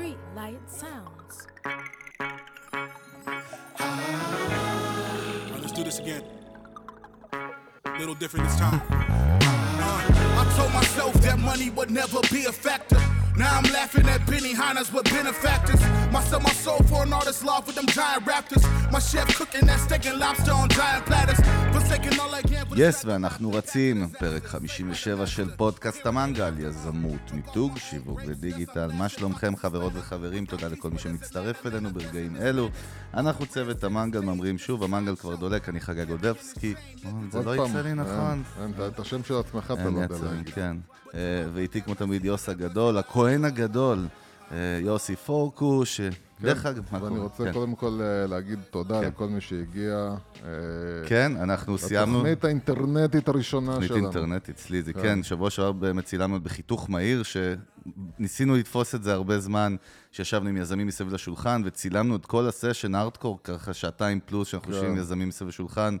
Street Light Sounds. Alright, let's do this again. Little different this time. Uh, I told myself that money would never be a factor. Now I'm laughing at Benny Hanna's with benefactors. My sell my soul for an artist loft with them giant raptors. My chef cooking that steak and lobster on giant platters. יס, yes, ואנחנו רצים, פרק 57 של פודקאסט המנגל, יזמות, מיתוג, שיווק ודיגיטל. מה שלומכם חברות וחברים? תודה לכל מי שמצטרף אלינו ברגעים אלו. אנחנו צוות המנגל ממרים שוב, המנגל כבר דולק, אני חגג גודבסקי. זה עוד לא יצא לי נכון. אין, אין, את השם של עצמך אתה לא להגיד. כן. אה, ואיתי כמו תמיד יוס הגדול, הכהן הגדול, אה, יוסי פורקוש. אה, דרך אגב, מה ואני קורה? רוצה כן. קודם כל אה, להגיד תודה כן. לכל מי שהגיע. אה, כן, אנחנו סיימנו... התוכנית האינטרנטית הראשונה תוכנית שלנו. אינטרנט אצלי, זה כן. כן, שבוע שעבר באמת צילמנו בחיתוך מהיר, שניסינו לתפוס את זה הרבה זמן, שישבנו עם יזמים מסביב לשולחן, וצילמנו את כל הסשן ארטקור, ככה שעתיים פלוס, שאנחנו כן. יושבים עם יזמים מסביב לשולחן,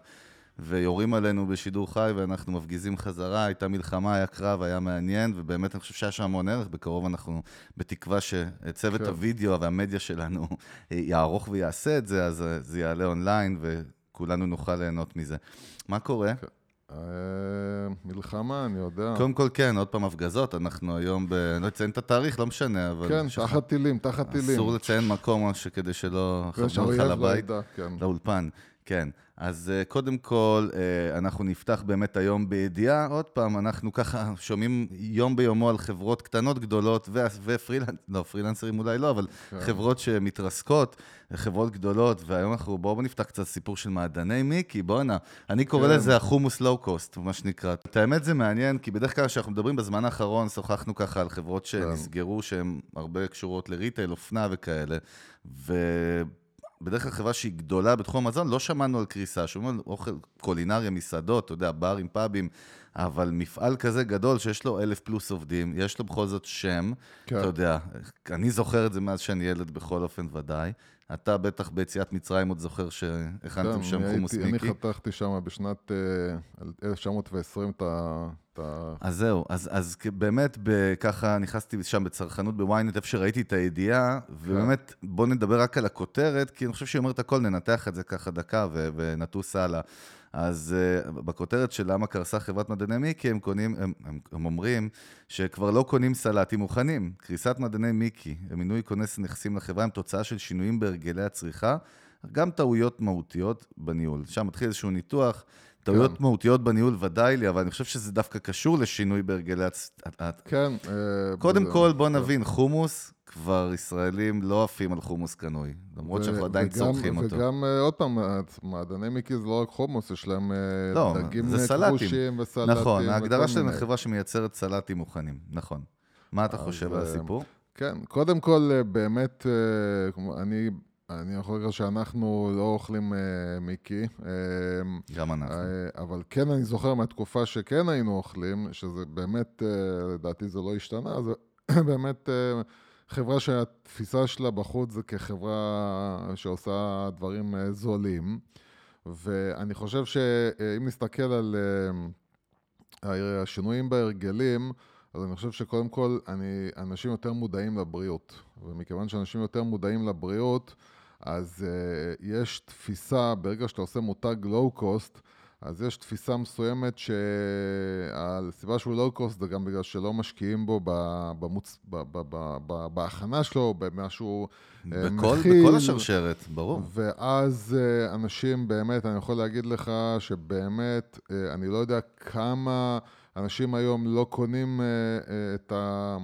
ויורים עלינו בשידור חי, ואנחנו מפגיזים חזרה, הייתה מלחמה, היה קרב, היה מעניין, ובאמת אני חושב שהיה שם המון ערך, בקרוב אנחנו, בתקווה שצוות כן. הוידאו והמדיה שלנו יערוך ויעשה את זה, אז אה, זה יעלה אונליין, וכולנו נוכל ליהנות מזה. מה קורה? אה, מלחמה, אני יודע. קודם כל, כן, עוד פעם הפגזות, אנחנו היום ב... אני לא אציין את התאריך, לא משנה, אבל... כן, שכח- תחת טילים, תחת טילים. אסור לציין מקום כדי שלא כן, יחברו לך לבית, כן. לאולפן. כן, אז אה, קודם כל, אה, אנחנו נפתח באמת היום בידיעה. עוד פעם, אנחנו ככה שומעים יום ביומו על חברות קטנות, גדולות, ו- ופרילנס... לא, פרילנסרים אולי לא, אבל כן. חברות שמתרסקות, חברות גדולות, והיום אנחנו, בואו נפתח קצת סיפור של מעדני מיקי, בואנה. אני קורא כן. לזה החומוס לואו-קוסט, מה שנקרא. את האמת זה מעניין, כי בדרך כלל כשאנחנו מדברים בזמן האחרון, שוחחנו ככה על חברות שנסגרו, שהן הרבה קשורות לריטייל, אופנה וכאלה, ובדרך כלל חברה שהיא גדולה בתחום המזון, לא שמענו על קריסה, שומעים על אוכל קולינריה, מסעדות, אתה יודע, ברים, פאבים, אבל מפעל כזה גדול שיש לו אלף פלוס עובדים, יש לו בכל זאת שם, כן. אתה יודע, אני זוכר את זה מאז שאני ילד בכל אופן ודאי. אתה בטח ביציאת מצרים עוד זוכר שהכנתם כן, שם חומוס מיקי. אני חתכתי שם בשנת אה, 1920 את ה... את ה- אז זהו, אז, אז באמת ככה נכנסתי שם בצרכנות בוויינט, איפה שראיתי את הידיעה, ובאמת בוא נדבר רק על הכותרת, כי אני חושב שהיא אומרת הכל, ננתח את זה ככה דקה ונטוס הלאה. אז uh, בכותרת של למה קרסה חברת מדעני מיקי, הם, קונים, הם, הם, הם אומרים שכבר לא קונים סלטים מוכנים. קריסת מדעני מיקי, מינוי כונס נכסים לחברה, הם תוצאה של שינויים בהרגלי הצריכה, גם טעויות מהותיות בניהול. שם מתחיל איזשהו ניתוח. טעויות כן. מהותיות בניהול ודאי לי, אבל אני חושב שזה דווקא קשור לשינוי בהרגלי הצ... כן. אה, קודם כל, בוא נבין, חומוס, כבר ישראלים לא עפים על חומוס קנוי, למרות שאנחנו עדיין וגם- צורכים אותו. וגם, אה, עוד פעם, מעדני מיקי זה לא רק חומוס, יש להם אה, לא, דגים. כבושים וסלטים. נכון, ההגדרה שלהם. היא חברה שמייצרת סלטים מוכנים, נכון. מה אתה חושב על הסיפור? כן, קודם כל, באמת, אני, אני יכול להגיד שאנחנו לא אוכלים אה, מיקי, אה, גם אנחנו. אה, אבל כן אני זוכר מהתקופה שכן היינו אוכלים, שזה באמת, אה, לדעתי זה לא השתנה, זה באמת אה, חברה שהתפיסה שלה בחוץ זה כחברה שעושה דברים אה, זולים, ואני חושב שאם נסתכל על אה, השינויים בהרגלים, אז אני חושב שקודם כל, אני, אנשים יותר מודעים לבריאות, ומכיוון שאנשים יותר מודעים לבריאות, אז אה, יש תפיסה, ברגע שאתה עושה מותג לואו-קוסט, אז יש תפיסה מסוימת שהסיבה שהוא לואו-קוסט זה גם בגלל שלא משקיעים בו במוצ... ב... ב... ב... ב... בהכנה שלו, במשהו אה, בכל, מכיל. בכל השרשרת, ברור. ואז אה, אנשים באמת, אני יכול להגיד לך שבאמת, אה, אני לא יודע כמה אנשים היום לא קונים אה, אה, את, ה,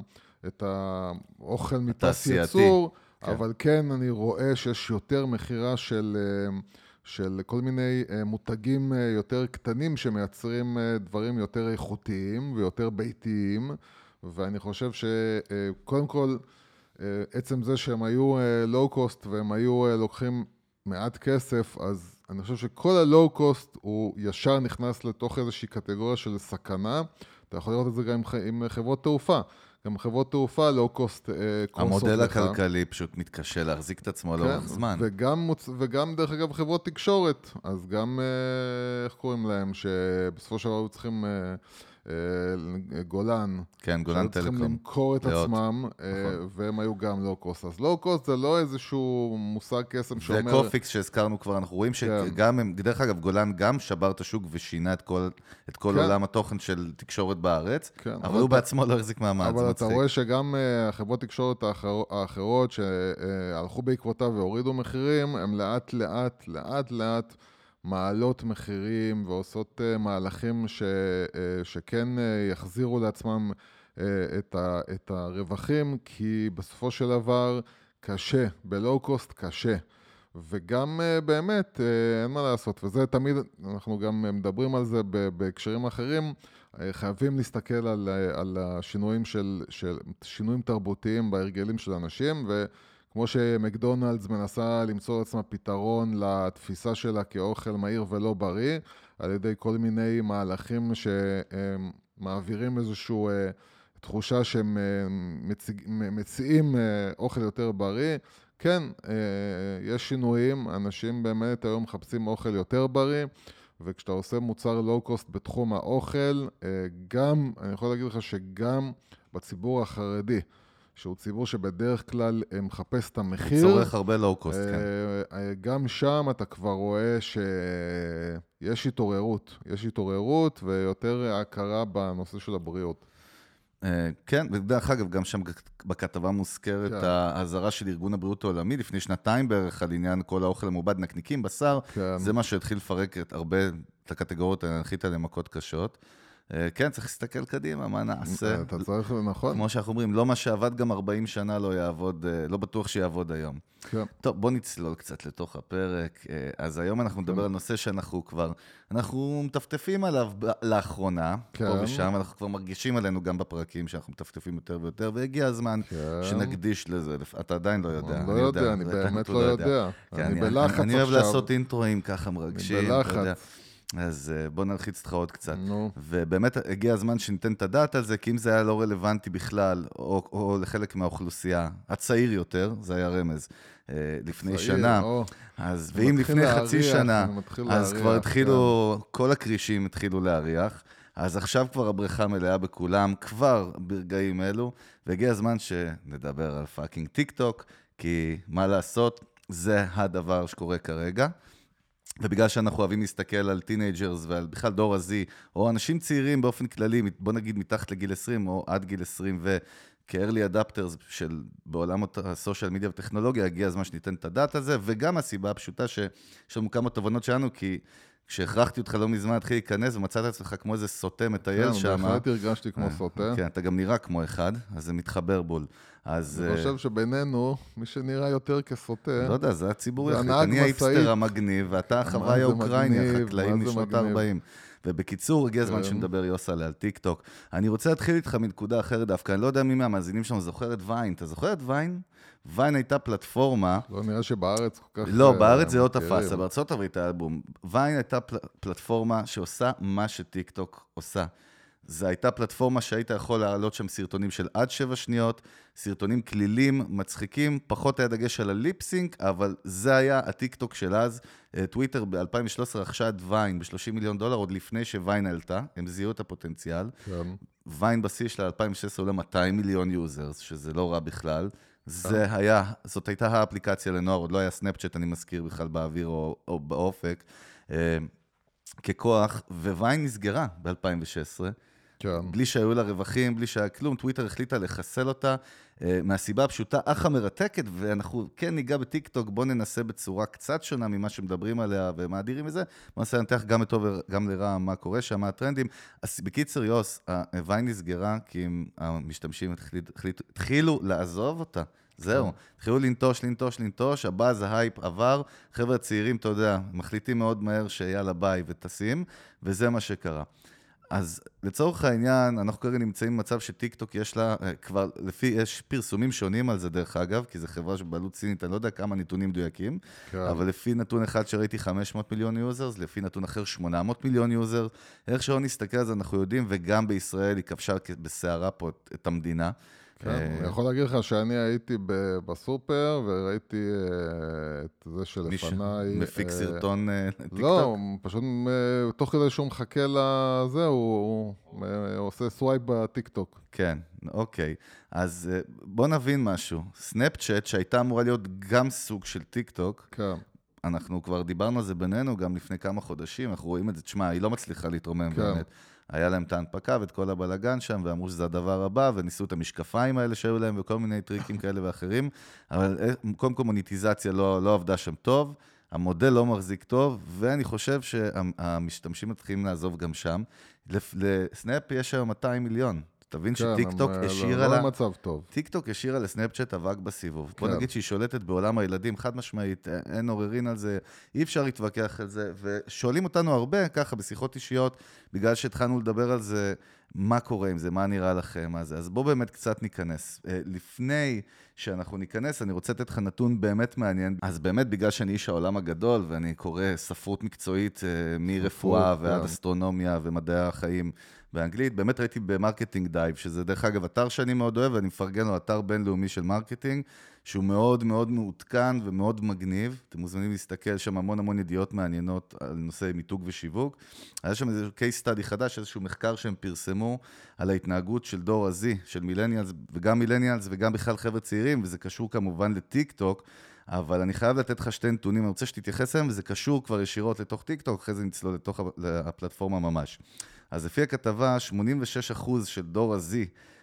את האוכל מפס ייצור, כן. אבל כן, אני רואה שיש יותר מכירה של, אה, של כל מיני אה, מותגים אה, יותר קטנים שמייצרים דברים יותר איכותיים ויותר ביתיים, ואני חושב שקודם כל, עצם זה שהם היו לואו-קוסט והם היו לוקחים מעט כסף, אז אני חושב שכל הלואו-קוסט הוא ישר נכנס לתוך איזושהי קטגוריה של סכנה. אתה יכול לראות את זה גם עם חברות תעופה. גם חברות תעופה לואו-קוסט קורסות המודל לך. הכלכלי פשוט מתקשה להחזיק את עצמו לאורך כן, זמן. וגם, מוצ... וגם, דרך אגב, חברות תקשורת. אז גם, אה, איך קוראים להם, שבסופו של דבר היו צריכים אה, גולן. כן, גולן שהיו צריכים טלקום. למכור את לאות. עצמם, אה, נכון. והם היו גם לואו-קוסט. אז לואו-קוסט זה לא איזשהו מושג קסם שאומר... וקופיקס שהזכרנו כבר, אנחנו רואים כן. שגם הם, דרך אגב, גולן גם שבר את השוק ושינה את כל, את כל כן. עולם התוכן של תקשורת בארץ, כן, אבל אבל הוא אתה- בעצמו לא החזיק מעמד, אבל זה אתה. רואה שגם אה, החברות תקשורת האחר, האחרות שהלכו בעקבותיו והורידו מחירים, הם לאט לאט, לאט לאט מעלות מחירים ועושות אה, מהלכים ש, אה, שכן אה, יחזירו לעצמם את, ה, את הרווחים, כי בסופו של דבר קשה, בלואו קוסט קשה. וגם באמת, אין מה לעשות, וזה תמיד, אנחנו גם מדברים על זה בהקשרים אחרים, חייבים להסתכל על, על השינויים של, של, שינויים תרבותיים בהרגלים של אנשים, וכמו שמקדונלדס מנסה למצוא לעצמה פתרון לתפיסה שלה כאוכל מהיר ולא בריא, על ידי כל מיני מהלכים שמעבירים איזושהי אה, תחושה שהם אה, מציג, מציעים אה, אוכל יותר בריא. כן, יש שינויים, אנשים באמת היום מחפשים אוכל יותר בריא, וכשאתה עושה מוצר לואו-קוסט בתחום האוכל, גם, אני יכול להגיד לך שגם בציבור החרדי, שהוא ציבור שבדרך כלל אה, מחפש את המחיר, צורך הרבה לואו-קוסט, כן. אה, אה, גם שם אתה כבר רואה שיש התעוררות, יש התעוררות ויותר הכרה בנושא של הבריאות. אה, כן, ודרך אגב, גם שם בכתבה מוזכרת כן. האזהרה של ארגון הבריאות העולמי לפני שנתיים בערך על עניין כל האוכל המעובד, נקניקים, בשר, כן. זה מה שהתחיל לפרק הרבה, את הקטגוריות, להנחית עליהן מכות קשות. אה, כן, צריך להסתכל קדימה, מה נעשה? אתה צריך, נכון? כמו שאנחנו אומרים, לא מה שעבד גם 40 שנה לא יעבוד, אה, לא בטוח שיעבוד היום. כן. טוב, בוא נצלול קצת לתוך הפרק. אה, אז היום אנחנו נדבר על נושא שאנחנו כבר, אנחנו מטפטפים עליו לאחרונה, כן. פה ושם, אנחנו כבר מרגישים עלינו גם בפרקים שאנחנו מטפטפים יותר ויותר, והגיע הזמן כן. שנקדיש לזה. אתה עדיין לא יודע. אני לא יודע, אני באמת אתה לא יודע. כן, אני בלחץ אני אוהב עכשיו. לעשות אינטרואים ככה מרגשים. יודע. בלחץ. אז אה, בוא נלחיץ אותך עוד קצת. נו. ובאמת הגיע הזמן שניתן את הדעת על זה, כי אם זה היה לא רלוונטי בכלל, או, או לחלק מהאוכלוסייה, הצעיר יותר, זה היה רמז, אה, לפני צעיר, שנה, או. אז ואם לפני חצי להריח, שנה, אני מתחיל אז להריח, כבר כן. התחילו, כל הכרישים התחילו להריח, אז עכשיו כבר הבריכה מלאה בכולם, כבר ברגעים אלו, והגיע הזמן שנדבר על fucking טיק טוק, כי מה לעשות, זה הדבר שקורה כרגע. ובגלל שאנחנו אוהבים להסתכל על teenagers ועל בכלל דור ה-Z, או אנשים צעירים באופן כללי, בוא נגיד מתחת לגיל 20 או עד גיל 20, וכ-early adapters של בעולם ה social media וטכנולוגיה, הגיע הזמן שניתן את הדעת על זה, וגם הסיבה הפשוטה שיש לנו כמה תובנות שלנו, כי כשהכרחתי אותך לא מזמן להתחיל להיכנס ומצאת עצמך כמו איזה סוטה מטייל כן, שם. בהחלט הרגשתי כמו סוטה. כן, אתה גם נראה כמו אחד, אז זה מתחבר בול. אז... אני אה, חושב שבינינו, מי שנראה יותר כסוטה, לא יודע, זה הציבור. הנהג אני האיפסטר. המגניב, ואתה החוואי האוקראיני, החקלאים משנות מגניב. ה-40. ובקיצור, הגיע הזמן כן. שנדבר, יוסלה, על טיק טוק. אני רוצה להתחיל איתך מנקודה אחרת דווקא, אני לא יודע מי מהמאזינים שלנו זוכר את ויין. אתה זוכר את ויין? ויין הייתה פלטפורמה, לא נראה שבארץ כל כך... לא, אה, בארץ זה לא. תפס, בארצות הברית היה בום. ויין הייתה פל... פלטפורמה שעושה מה שטיק טוק עושה. זו הייתה פלטפורמה שהיית יכול להעלות שם סרטונים של עד שבע שניות, סרטונים קלילים, מצחיקים, פחות היה דגש על ה lip sync, אבל זה היה הטיק טוק של אז. אה, טוויטר ב-2013 רכשה את ויין ב-30 מיליון דולר, עוד לפני שוויין עלתה, הם זיהו את הפוטנציאל. כן. ויין בשיא שלה 2016 עולה 200 מיליון users, שזה לא רע בכלל. זה היה, זאת הייתה האפליקציה לנוער, עוד לא היה סנאפצ'אט, אני מזכיר בכלל באוויר או, או באופק, אה, ככוח, Vine נסגרה ב-2016. כן. בלי שהיו לה רווחים, בלי שהיה כלום, טוויטר החליטה לחסל אותה אה, מהסיבה הפשוטה, אך המרתקת, ואנחנו כן ניגע בטיק טוק, בואו ננסה בצורה קצת שונה ממה שמדברים עליה ומאדירים מזה, בואו ננסה לנתח גם לטוב וגם לרע מה קורה שם, מה הטרנדים. אז בקיצר, יוס, ה Vine נסגרה כי המשתמשים התחילו לעזוב אותה. זהו, התחילו לנטוש, לנטוש, לנטוש, הבאזז, ההייפ עבר, חבר'ה צעירים, אתה יודע, מחליטים מאוד מהר שיאללה ביי וטסים, וזה מה שקרה. אז לצורך העניין, אנחנו כרגע נמצאים במצב שטיקטוק יש לה, אה, כבר לפי, יש פרסומים שונים על זה דרך אגב, כי זו חברה שבעלות סינית, אני לא יודע כמה נתונים מדויקים, כן. אבל לפי נתון אחד שראיתי 500 מיליון users, לפי נתון אחר 800 מיליון user, איך שלא נסתכל על זה אנחנו יודעים, וגם בישראל היא כבשה בסערה פה את המדינה. כן, אה, אני יכול להגיד לך שאני הייתי בסופר וראיתי אה, את זה שלפניי. מפיק אה, סרטון לטיקטוק? לא, פשוט תוך כדי שהוא מחכה לזה, הוא עושה swipe בטיקטוק. כן, אוקיי. אז בוא נבין משהו. סנאפצ'אט, שהייתה אמורה להיות גם סוג של טיק טוק, כן, אנחנו כבר דיברנו על זה בינינו גם לפני כמה חודשים, אנחנו רואים את זה, תשמע, היא לא מצליחה להתרומם כן. באמת. היה להם את ההנפקה ואת כל הבלגן שם, ואמרו שזה הדבר הבא, וניסו את המשקפיים האלה שהיו להם, וכל מיני טריקים כאלה ואחרים, אבל אה, קודם כל מוניטיזציה לא, לא עבדה שם טוב, המודל לא מחזיק טוב, ואני חושב שהמשתמשים מתחילים לעזוב גם שם. לסנאפ יש היום 200 מיליון. תבין כן, שטיקטוק הם, אה, השאירה לא לה... במצב טוב. טיקטוק השאירה לסנאפצ'אט אבק בסיבוב. בוא כן. נגיד שהיא שולטת בעולם הילדים, חד משמעית, א- אין עוררין על זה, אי אפשר להתווכח על זה, ושואלים אותנו הרבה, ככה, בשיחות אישיות, בגלל שהתחלנו לדבר על זה, מה קורה עם זה, מה נראה לכם, מה זה. אז בואו באמת קצת ניכנס. אה, לפני שאנחנו ניכנס, אני רוצה לתת לך נתון באמת מעניין. אז באמת, בגלל שאני איש העולם הגדול, ואני קורא ספרות מקצועית אה, מרפואה ועד כן. אסטרונומיה ומדעי החיים באנגלית, באמת ראיתי ב Marketing Dive, שזה דרך אגב אתר שאני מאוד אוהב, ואני מפרגן לו, אתר בינלאומי של marketing, שהוא מאוד מאוד מעודכן ומאוד מגניב. אתם מוזמנים להסתכל שם המון המון ידיעות מעניינות על נושא מיתוג ושיווק. היה שם איזה case study חדש, איזשהו מחקר שהם פרסמו על ההתנהגות של דור ה-Z, של millennials, וגם millennials וגם בכלל חבר'ה צעירים, וזה קשור כמובן לטיק טוק. אבל אני חייב לתת לך שתי נתונים, אני רוצה שתתייחס אליהם, וזה קשור כבר ישירות לתוך טיק טוק, אחרי זה נצלול לתוך הפלטפורמה ממש. אז לפי הכתבה, 86% של דור ה-Z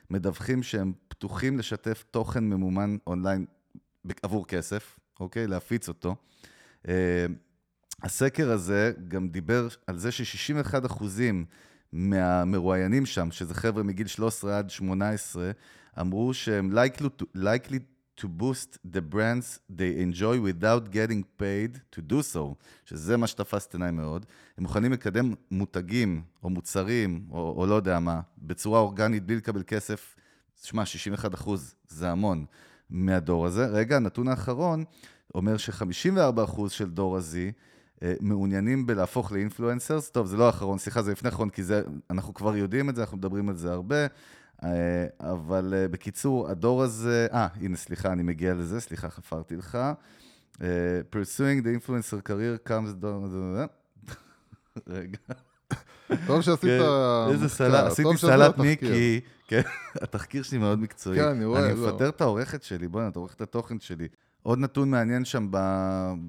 מדווחים שהם פתוחים לשתף תוכן ממומן אונליין עבור כסף, אוקיי? להפיץ אותו. אה, הסקר הזה גם דיבר על זה ש-61% מהמרואיינים שם, שזה חבר'ה מגיל 13 עד 18, אמרו שהם likely to, likely to boost the brands they enjoy without getting paid to do so, שזה מה שתפס את עיניי מאוד. הם מוכנים לקדם מותגים או מוצרים, או, או לא יודע מה, בצורה אורגנית, בלי לקבל כסף. שמע, 61 אחוז, זה המון מהדור הזה. רגע, הנתון האחרון אומר ש-54 אחוז של דור ה-Z אה, מעוניינים בלהפוך לאינפלואנסרס. טוב, זה לא האחרון, סליחה, זה לפני האחרון, כי זה, אנחנו כבר יודעים את זה, אנחנו מדברים על זה הרבה. אה, אבל אה, בקיצור, הדור הזה... אה, הנה, סליחה, אני מגיע לזה, סליחה, חפרתי לך. אה, Pursuing the influencer career comes... רגע. טוב שעשית כן, איזה מחקר, סלט, טוב עשיתי סלט. מיקי, כן, התחקיר שלי מאוד מקצועי. כן, אני רואה, אני לא. מפטר את העורכת שלי, בוא'נה, את עורכת התוכן שלי. עוד נתון מעניין שם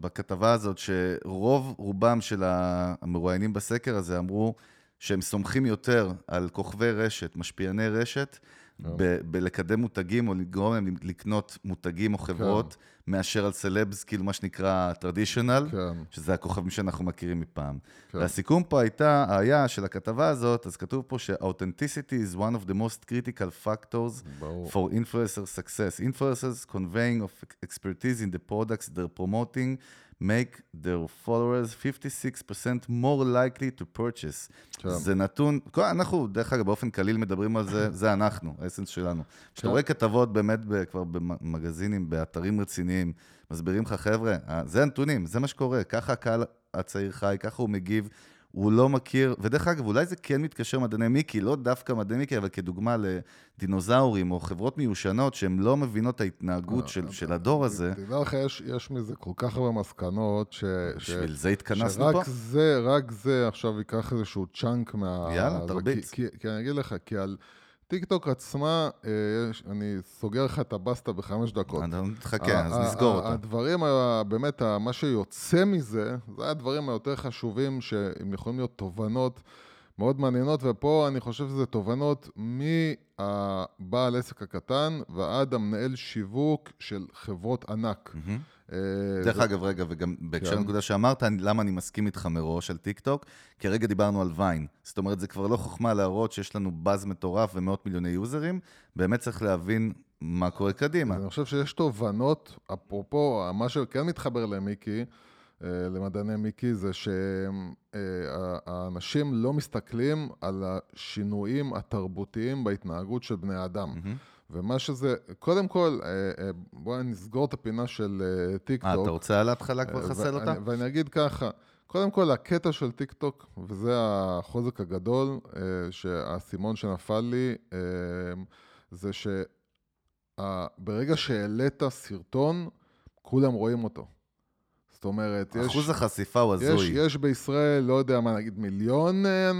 בכתבה הזאת, שרוב רובם של המרואיינים בסקר הזה אמרו שהם סומכים יותר על כוכבי רשת, משפיעני רשת, ב- בלקדם מותגים או לגרום להם לקנות מותגים או חברות, מאשר על סלבס, כאילו מה שנקרא טרדישיונל, כן. שזה הכוכבים שאנחנו מכירים מפעם. כן. והסיכום פה הייתה, היה של הכתבה הזאת, אז כתוב פה ש-authenticity is one of the most critical factors ברור. for influencer success. Influencers conveying of expertise in the products they're promoting make their followers 56% more likely to purchase. כן. זה נתון, כל- אנחנו, דרך אגב, באופן קליל מדברים על זה, זה אנחנו, האסנס שלנו. כשאתה כן. רואה כתבות באמת ב- כבר במגזינים, באתרים רציניים, מסבירים לך, חבר'ה, אה, זה הנתונים, זה מה שקורה, ככה הקהל הצעיר חי, ככה הוא מגיב. הוא לא מכיר, ודרך אגב, אולי זה כן מתקשר מדעני מיקי, לא דווקא מדעני מיקי, אבל כדוגמה לדינוזאורים או חברות מיושנות שהן לא מבינות את ההתנהגות של, של הדור הזה. תדע לך, יש, יש מזה כל כך הרבה מסקנות, ש... ש- בשביל זה התכנסנו שרק פה? זה, רק זה עכשיו ייקח איזשהו chunk מה... יאללה, תרביץ. כי, כי, כי אני אגיד לך, כי על טיקטוק עצמה, אה, יש, אני סוגר לך את הבסטה בחמש דקות. חכה, אז נסגור אותה. הדברים, באמת, מה שיוצא מזה, זה הדברים היותר חשובים, שהם יכולים להיות תובנות מאוד מעניינות, ופה אני חושב שזה תובנות מהבעל עסק הקטן ועד המנהל שיווק של חברות ענק. אה, דרך זה- אגב, רגע, וגם בהקשר כן. לנקודה שאמרת, למה אני מסכים איתך מראש על טיק טוק? כי הרגע דיברנו על ויין. זאת אומרת, זה כבר לא חוכמה להראות שיש לנו באז מטורף ומאות מיליוני יוזרים, באמת צריך להבין מה קורה קדימה. אני חושב שיש תובנות, אפרופו, מה שכן מתחבר למיקי, אה, למדעני מיקי, זה שהאנשים לא מסתכלים על השינויים התרבותיים בהתנהגות של בני אדם. מהמם. ומה שזה, קודם כל, אה, אה, בואו נסגור את הפינה של אה, טיק אה, טוק. אתה רוצה על ההתחלה כבר אה, לחסל אותה? ואני אגיד ככה, קודם כל, הקטע של טיק טוק, וזה החוזק הגדול, אה, שהאסימון שנפל לי, אה, זה ה- ברגע שהעלית סרטון, כולם רואים אותו. זאת אומרת, יש... אחוז החשיפה הוא יש, הזוי. יש בישראל, לא יודע מה, נגיד מיליון, אה,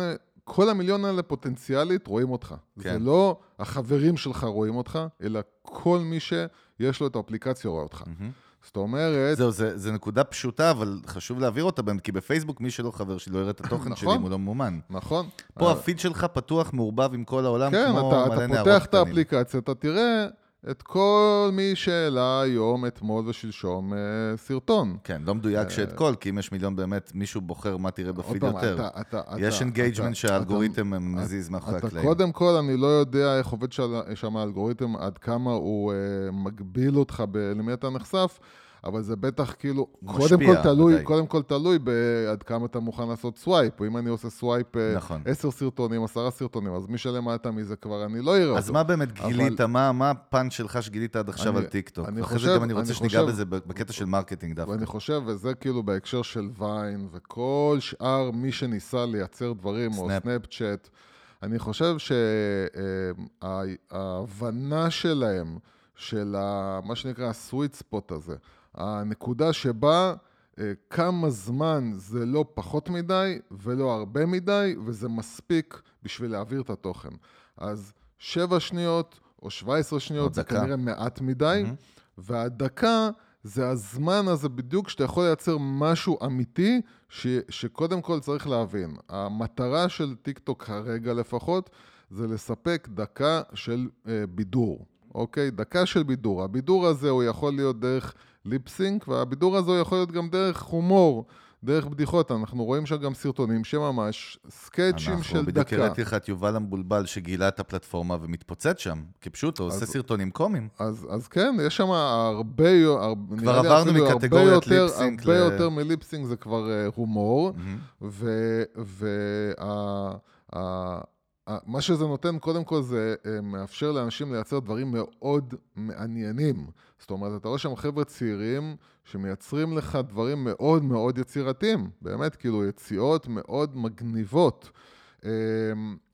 כל המיליון האלה פוטנציאלית רואים אותך. כן. זה לא החברים שלך רואים אותך, אלא כל מי שיש לו את האפליקציה רואה אותך. מהמם. זאת אומרת, זהו, זה, זה נקודה פשוטה, אבל חשוב להעביר אותה, כי בפייסבוק מי שלא חבר שלי לא יראה את התוכן שלי נכון. אם הוא לא ממומן. נכון? פה אה, הפיד שלך פתוח, מעורבב עם כל העולם, כן, כמו אתה, מלא אתה נערות פותח את קטנים. האפליקציה, אתה תראה את כל מי שהעלה היום, אתמול ושלשום אה, סרטון. כן, לא מדויק שאת כל, כי אם יש מיליון באמת, מישהו בוחר מה תראה בפיד פעם, יותר. אתה- אתה- יש engagement שהאלגוריתם אתה- מזיז מאחורי הקלעים. קודם כל, אני לא יודע איך עובד שם האלגוריתם, עד כמה הוא אה, מגביל אותך ב- למי אתה נחשף, אבל זה בטח כאילו, הוא קודם משפיע, כל תלוי, ודאי. קודם כל תלוי בעד כמה אתה מוכן לעשות swipe, או אם אני עושה swipe אה, נכון. עשר סרטונים, עשרה סרטונים, אז מי שלמטה מזה כבר אני לא אראה אז אותו. מה באמת אבל- גילית? מה מה הפאנץ' שלך שגילית עד עכשיו אני- על טיקטוק? אני ואחרי זה חושב- גם אני רוצה אני שניגע חושב- בזה בקטע של marketing דווקא. ואני חושב, וזה כאילו בהקשר של Vine, וכל שאר מי שניסה לייצר דברים, או סנאפ. סנאפצ'אט, אני חושב שההבנה שלהם, של ה, מה שנקרא הסוויט ספוט הזה, הנקודה שבה אה, כמה זמן זה לא פחות מדי ולא הרבה מדי, וזה מספיק בשביל להעביר את התוכן. אז שבע שניות או 17 שניות זה דקה. כנראה מעט מדי, והדקה זה הזמן הזה בדיוק שאתה יכול לייצר משהו אמיתי, ש, שקודם כל צריך להבין. המטרה של טיקטוק כרגע לפחות, זה לספק דקה של אה, בידור, אוקיי? דקה של בידור. הבידור הזה הוא יכול להיות דרך lip sync, והבידור הזה יכול להיות גם דרך הומור. דרך בדיחות, אנחנו רואים שם גם סרטונים שממש סקצ'ים של אנחנו בדיוק דקה. הראיתי לך את יובל המבולבל שגילה את הפלטפורמה ומתפוצץ שם, כפשוט, הוא עושה סרטונים קומיים. אז, אז כן, יש שם הרבה, הרבה כבר עברנו מקטגוריית lip sync הרבה ל- יותר מליפסינג זה כבר אה, הומור, ומה שזה נותן, קודם כל זה אה, מאפשר לאנשים לייצר דברים מאוד מעניינים. זאת אומרת, אתה רואה שם חבר'ה צעירים שמייצרים לך דברים מאוד מאוד יצירתיים, באמת, כאילו יציאות מאוד מגניבות. אמ,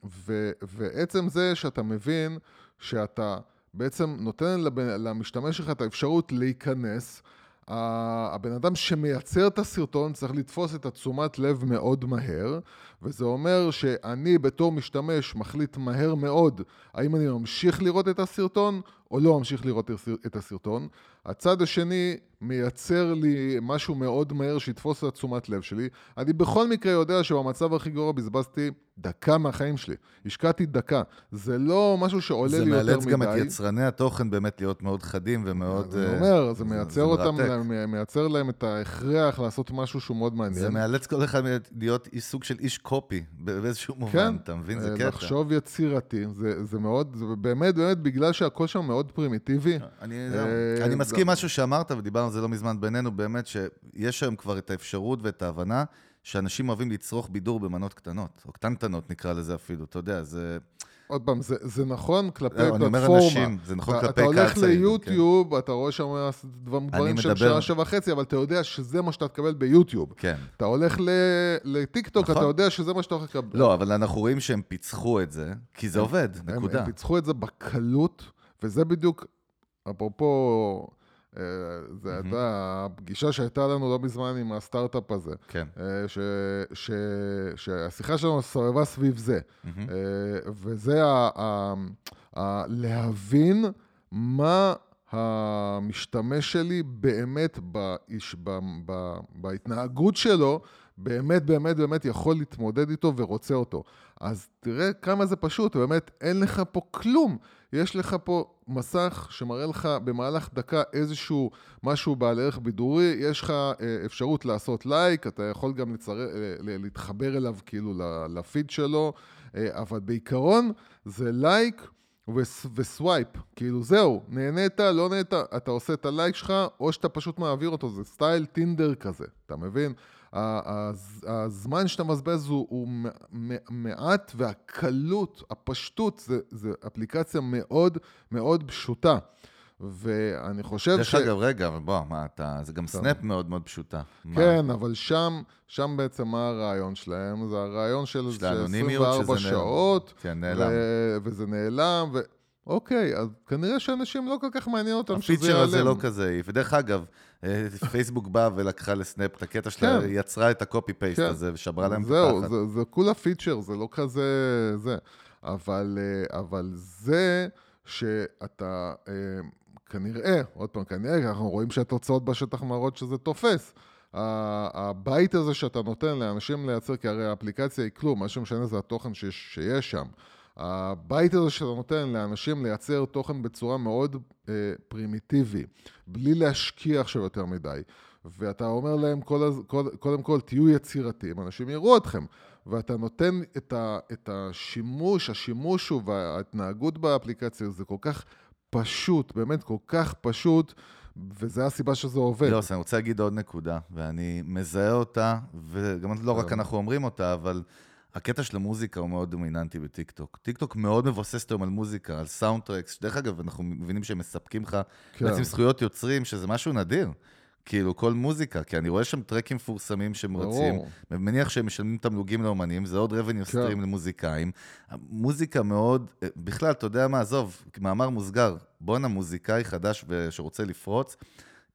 ו, ועצם זה שאתה מבין שאתה בעצם נותן למשתמש שלך את האפשרות להיכנס, הבן אדם שמייצר את הסרטון צריך לתפוס את התשומת לב מאוד מהר, וזה אומר שאני בתור משתמש מחליט מהר מאוד האם אני ממשיך לראות את הסרטון או לא ממשיך לראות את הסרטון. הצד השני מייצר לי משהו מאוד מהר שיתפוס את תשומת לב שלי. אני בכל מקרה יודע שבמצב הכי גרוע בזבזתי דקה מהחיים שלי. השקעתי דקה. זה לא משהו שעולה זה לי יותר מדי. מאלץ גם את יצרני התוכן באמת להיות מאוד חדים ומאוד... אני אה, אומר, זה מייצר אותם, מרתק. מ- מייצר להם את ההכרח לעשות משהו שהוא מאוד מעניין. זה מאלץ כל אחד להיות איש- סוג של איש קופי, באיזשהו כן, מובן, אתה מבין? זה אה, קטע. לחשוב יצירתי, זה, זה מאוד, זה באמת, באמת, בגלל שהכל שם מאוד פרימיטיבי. אני. אה, אני זה- מסכים משהו שאמרת, ודיברנו על זה לא מזמן בינינו, באמת שיש היום כבר את האפשרות ואת ההבנה שאנשים אוהבים לצרוך בידור במנות קטנות, או קטנטנות נקרא לזה אפילו, אתה יודע, זה... עוד פעם, זה, זה נכון כלפי לא, אני אומר פלטפורמה. אנשים, זה נכון אתה, כלפי אתה קהל הולך צעיר, כן. ליוטיוב, אתה רואה שם דברים של מדבר- שעה, שעה וחצי, אבל אתה יודע שזה מה שאתה תקבל ביוטיוב. כן. אתה הולך ל- לטיקטוק, נכון. אתה יודע שזה מה שאתה הולך לקבל. לא, אבל אנחנו רואים שהם פיצחו את זה, כי זה עובד, הם, נקודה. הם פיצחו את זה בקלות, וזה בדיוק, אפרופו, זה הייתה הפגישה שהייתה לנו לא מזמן עם הסטארט-אפ הזה. כן. אה, ש, ש, שהשיחה שלנו סובבה סביב זה. אה, וזה ה, ה, ה, להבין מה המשתמש שלי באמת באיש, ב, ב, בהתנהגות שלו, באמת באמת באמת יכול להתמודד איתו ורוצה אותו. אז תראה כמה זה פשוט, באמת אין לך פה כלום. יש לך פה מסך שמראה לך במהלך דקה איזשהו משהו בעל ערך בידורי, יש לך אה, אפשרות לעשות לייק, אתה יכול גם לצר... אה, להתחבר אליו כאילו לפיד שלו, אה, אבל בעיקרון זה לייק וס- ו swipe, כאילו זהו, נהנית, לא נהנית, אתה עושה את הלייק שלך, או שאתה פשוט מעביר אותו, זה סטייל טינדר כזה, אתה מבין? הזמן שאתה מבזבז הוא, הוא מעט, והקלות, הפשטות, זה, זה אפליקציה מאוד מאוד פשוטה. ואני חושב דרך ש... אגב, רגע, אבל בוא, מה אתה... זה גם סנאפ מאוד מאוד פשוטה. מה? כן, אבל שם, שם בעצם מה הרעיון שלהם? זה הרעיון של של זה האנונימיות, 24 שזה נעלם. שעות, כן, נעלם. ו- וזה נעלם, ו... אוקיי, אז כנראה שאנשים לא כל כך מעניין אותם שזה הפיצ'ר ייעלם. הזה לא כזה העיף. ודרך אגב, אה, פייסבוק באה ולקחה לסנאפ את הקטע שלה, כן. יצרה את ה copy paste כן. הזה ושברה להם את זהו, הפחד. זה, זה כולה פיצ'ר, זה לא כזה... זה. אבל, אה, אבל זה שאתה אה, כנראה, עוד פעם, כנראה, אנחנו רואים שהתוצאות בשטח מראות שזה תופס. הבית הזה שאתה נותן לאנשים לייצר, כי הרי האפליקציה היא כלום, מה שמשנה זה התוכן שיש, שיש שם. הבית הזה שאתה נותן לאנשים לייצר תוכן בצורה מאוד אה, פרימיטיבי, בלי להשקיע עכשיו יותר מדי. ואתה אומר להם כל, כל, קודם כל, תהיו יצירתיים, אנשים יראו אתכם. ואתה נותן את, ה, את השימוש, השימוש וההתנהגות באפליקציה, זה כל כך פשוט, באמת כל כך פשוט, וזו הסיבה שזה עובד. יוס, אני רוצה להגיד עוד נקודה, ואני מזהה אותה, וגם לא רק כן. אנחנו אומרים אותה, אבל הקטע של המוזיקה הוא מאוד דומיננטי בטיקטוק. טיקטוק מאוד מבוססת היום על מוזיקה, על soundtracks, שדרך אגב, אנחנו מבינים שהם מספקים לך כן. בעצם זכויות יוצרים, שזה משהו נדיר. כאילו, כל מוזיקה, כי אני רואה שם טרקים מפורסמים שהם. רצים, ומניח שהם משלמים תמלוגים לאומנים, זה עוד revenue כן. stream למוזיקאים. המוזיקה מאוד, אה, בכלל, אתה יודע מה, עזוב, מאמר מוסגר, בואנה מוזיקאי חדש שרוצה לפרוץ,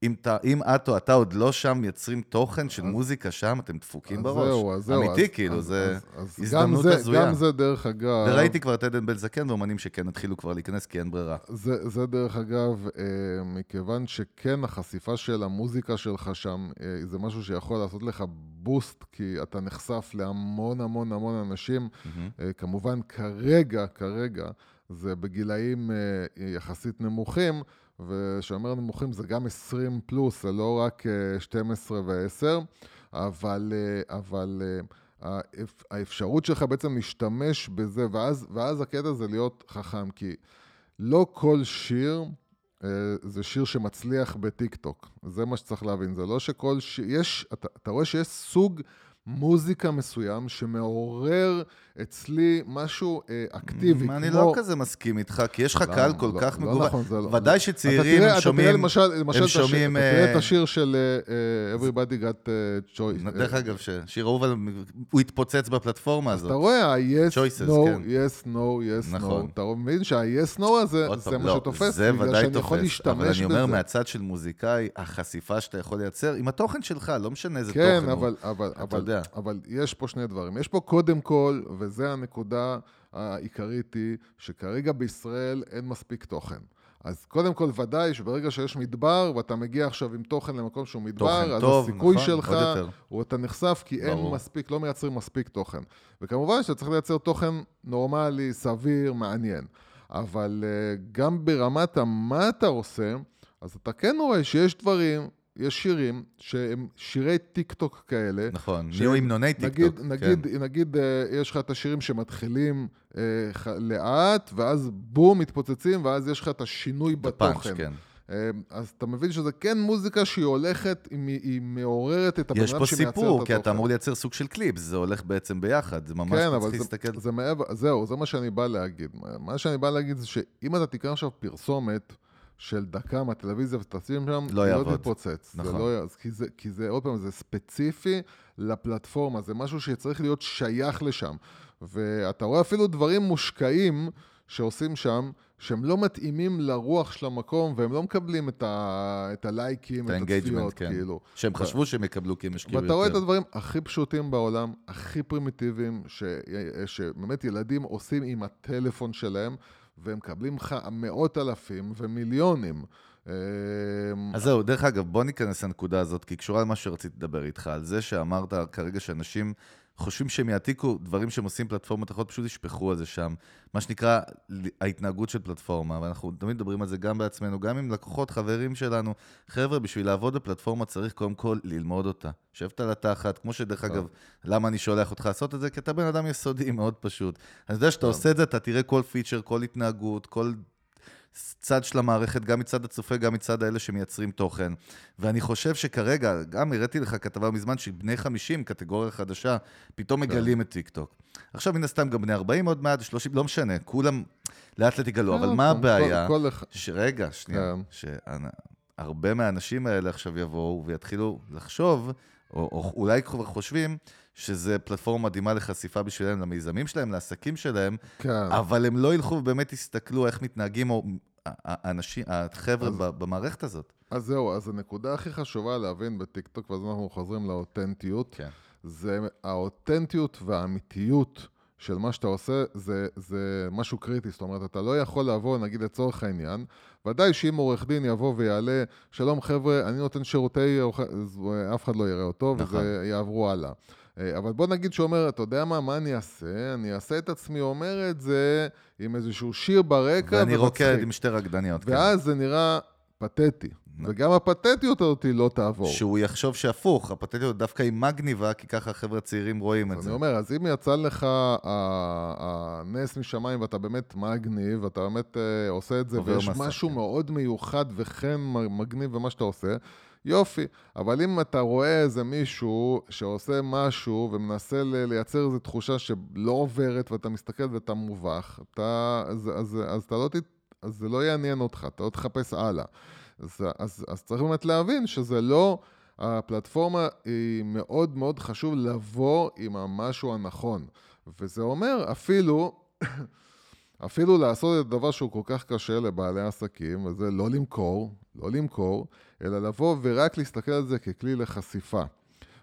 אם, אתה, אם את או אתה עוד לא שם מייצרים תוכן של מוזיקה שם, אתם דפוקים אז בראש. זהו, אז זהו. אמיתי, אז- כאילו, אז- זה אז- אז הזדמנות הזויה. גם זה, דרך אגב... וראיתי כבר את עדן בן זקן ואומנים שכן התחילו כבר להיכנס, כי אין ברירה. זה, זה דרך אגב, אה, מכיוון שכן החשיפה של המוזיקה שלך שם, אה, זה משהו שיכול לעשות לך boost, כי אתה נחשף להמון המון המון אנשים. אה, כמובן, כרגע, כרגע, זה בגילאים אה, יחסית נמוכים, וכשאומר נמוכים זה גם 20 פלוס, זה לא רק אה, 12 ו-10, אבל, אה, אבל אה, האפ- האפשרות שלך בעצם להשתמש בזה, ואז, ואז הקטע זה להיות חכם, כי לא כל שיר אה, זה שיר שמצליח בטיק-טוק. זה מה שצריך להבין. זה לא שכל שיר... יש... אתה, אתה רואה שיש סוג מוזיקה מסוים שמעורר אצלי משהו אה, אקטיבי. אני כמו... לא כזה מסכים איתך, כי יש לך לא, קהל כל לא, כך לא מגוון. נכון, זה לא- ודאי שצעירים תראה, הם אתה שומעים... תראה למשל, למשל הם שומעים, תראה אה, את השיר של אה, אה, Everybody got choice. דרך אגב, ששיר אהוב, הוא התפוצץ בפלטפורמה הזאת. אתה רואה, ה-yes, no, כן. yes, no, yes, נכון. no. אתה מבין שה-yes, no הזה, זה פעם, מה לא, שתופס, זה בגלל ודאי שאני יכול תופס, להשתמש אבל אני אומר בזה. מהצד של מוזיקאי, החשיפה שאתה יכול לייצר, עם התוכן שלך, לא משנה איזה כן, תוכן הוא. אבל, אבל, אבל, יודע. אבל יש פה שני דברים. יש פה קודם כל, וזו הנקודה העיקרית היא, שכרגע בישראל אין מספיק תוכן. אז קודם כל, ודאי שברגע שיש מדבר, ואתה מגיע עכשיו עם תוכן למקום שהוא מדבר, תוכן אז טוב, הסיכוי נכון, שלך. הוא אתה נחשף, כי אין ברור. מספיק, לא מייצרים מספיק תוכן. וכמובן שאתה צריך לייצר תוכן נורמלי, סביר, מעניין. אבל uh, גם ברמת המה אתה עושה, אז אתה כן רואה שיש דברים, יש שירים שהם שירי טיק טוק כאלה. נכון, נהיו המנוני נגיד, טיקטוק. נגיד, כן. נגיד, אה, יש לך את השירים שמתחילים אה, ח- לאט, ואז בום, מתפוצצים, ואז יש לך את השינוי בתוכן. כן. אה, אז אתה מבין שזה כן מוזיקה שהיא הולכת, היא, היא מעוררת את הבן יש אדם פה שמייצר את התוכן. סיפור, כי אתה אמור לייצר סוג של קליפ, זה הולך בעצם ביחד, זה ממש, כן, אבל זה, להסתכל... זה מעבר, זהו, זה מה שאני בא להגיד. מה שאני בא להגיד זה שאם אתה תיקח עכשיו פרסומת של דקה מהטלוויזיה ותשים שם, לא יעבוד. לא תתפוצץ. נכון. זה לא, י- כי, זה, כי זה, עוד פעם, זה ספציפי לפלטפורמה, זה משהו שצריך להיות שייך לשם. ואתה רואה אפילו דברים מושקעים שעושים שם, שהם לא מתאימים לרוח של המקום, והם לא מקבלים את, ה, את הלייקים, את את הצפיות, כן. כאילו. שהם חשבו שהם יקבלו כי הם השקיעו ואתה רואה את יותר. הדברים הכי פשוטים בעולם, הכי פרימיטיביים, ש... שבאמת ילדים עושים עם הטלפון שלהם, והם מקבלים לך מאות אלפים ומיליונים. אז זהו, דרך אגב, בוא ניכנס לנקודה הזאת, כי היא קשורה למה שרציתי לדבר איתך, על זה שאמרת כרגע שאנשים חושבים שהם יעתיקו דברים שהם עושים פלטפורמות אחרות, פשוט ישפכו על זה שם. מה שנקרא, ההתנהגות של פלטפורמה, ואנחנו תמיד מדברים על זה גם בעצמנו, גם עם לקוחות, חברים שלנו. חבר'ה, בשביל לעבוד בפלטפורמה צריך קודם כל ללמוד אותה. שבת על התחת, כמו שדרך אגב, למה אני שולח אותך לעשות את זה? כי אתה בן אדם יסודי, מאוד פשוט. אני יודע שאתה עושה את זה, אתה תראה כל פיצ'ר, כל התנהגות, כל צד של המערכת, גם מצד הצופה, גם מצד האלה שמייצרים תוכן. ואני חושב שכרגע, גם הראיתי לך כתבה מזמן שבני 50, קטגוריה חדשה, פתאום מגלים את טיקטוק. עכשיו, מן הסתם, גם בני 40 עוד מעט, 30, לא משנה, כולם לאט לאט יגלו, אבל מה כן, כל- הבעיה? כל אחד- שרגע, שנייה, כן. שהרבה מהאנשים האלה עכשיו יבואו ויתחילו לחשוב, או אולי כבר חושבים, שזה פלטפורמה מדהימה לחשיפה בשבילם, למיזמים שלהם, לעסקים שלהם, כן. אבל הם לא ילכו ובאמת יסתכלו איך מתנהגים או- האנשים, החבר'ה אז- במערכת הזאת. אז זהו, אז הנקודה הכי חשובה להבין בטיקטוק, ואז אנחנו חוזרים לאותנטיות, כן. זה האותנטיות והאמיתיות של מה שאתה עושה, זה, זה משהו קריטי. זאת אומרת, אתה לא יכול לבוא, נגיד לצורך העניין, ודאי שאם עורך דין יבוא ויעלה, שלום חבר'ה, אני נותן שירותי, אף אחד לא יראה אותו, נכון. וזה יעברו הלאה. אה, אבל בוא נגיד שהוא אומר, אתה יודע מה, מה אני אעשה? אני אעשה את עצמי אומר את זה עם איזשהו שיר ברקע ואני. רוקד עם שתי רקדניות. כן. ואז זה נראה פתטי. וגם הפתטיות הזאת לא תעבור. שהוא יחשוב שהפוך, הפתטיות דווקא היא מגניבה, כי ככה החבר'ה הצעירים רואים את זה. אני אומר, אז אם יצא לך הנס משמיים ואתה באמת מגניב, ואתה באמת אה, עושה את זה, ויש משהו כן. מאוד מיוחד וכן מגניב במה שאתה עושה, יופי. אבל אם אתה רואה איזה מישהו שעושה משהו ומנסה לייצר איזו תחושה שלא עוברת, ואתה מסתכל ואתה מובך, אתה, אז, אז, אז, אתה לא, ת- אז זה לא יעניין אותך, אתה לא תחפש הלאה. אז, אז, אז צריך באמת להבין שזה לא... הפלטפורמה היא מאוד מאוד חשוב לבוא עם המשהו הנכון. וזה אומר אפילו, אפילו לעשות את הדבר שהוא כל כך קשה לבעלי עסקים, וזה לא למכור, לא למכור, אלא לבוא ורק להסתכל על זה ככלי לחשיפה.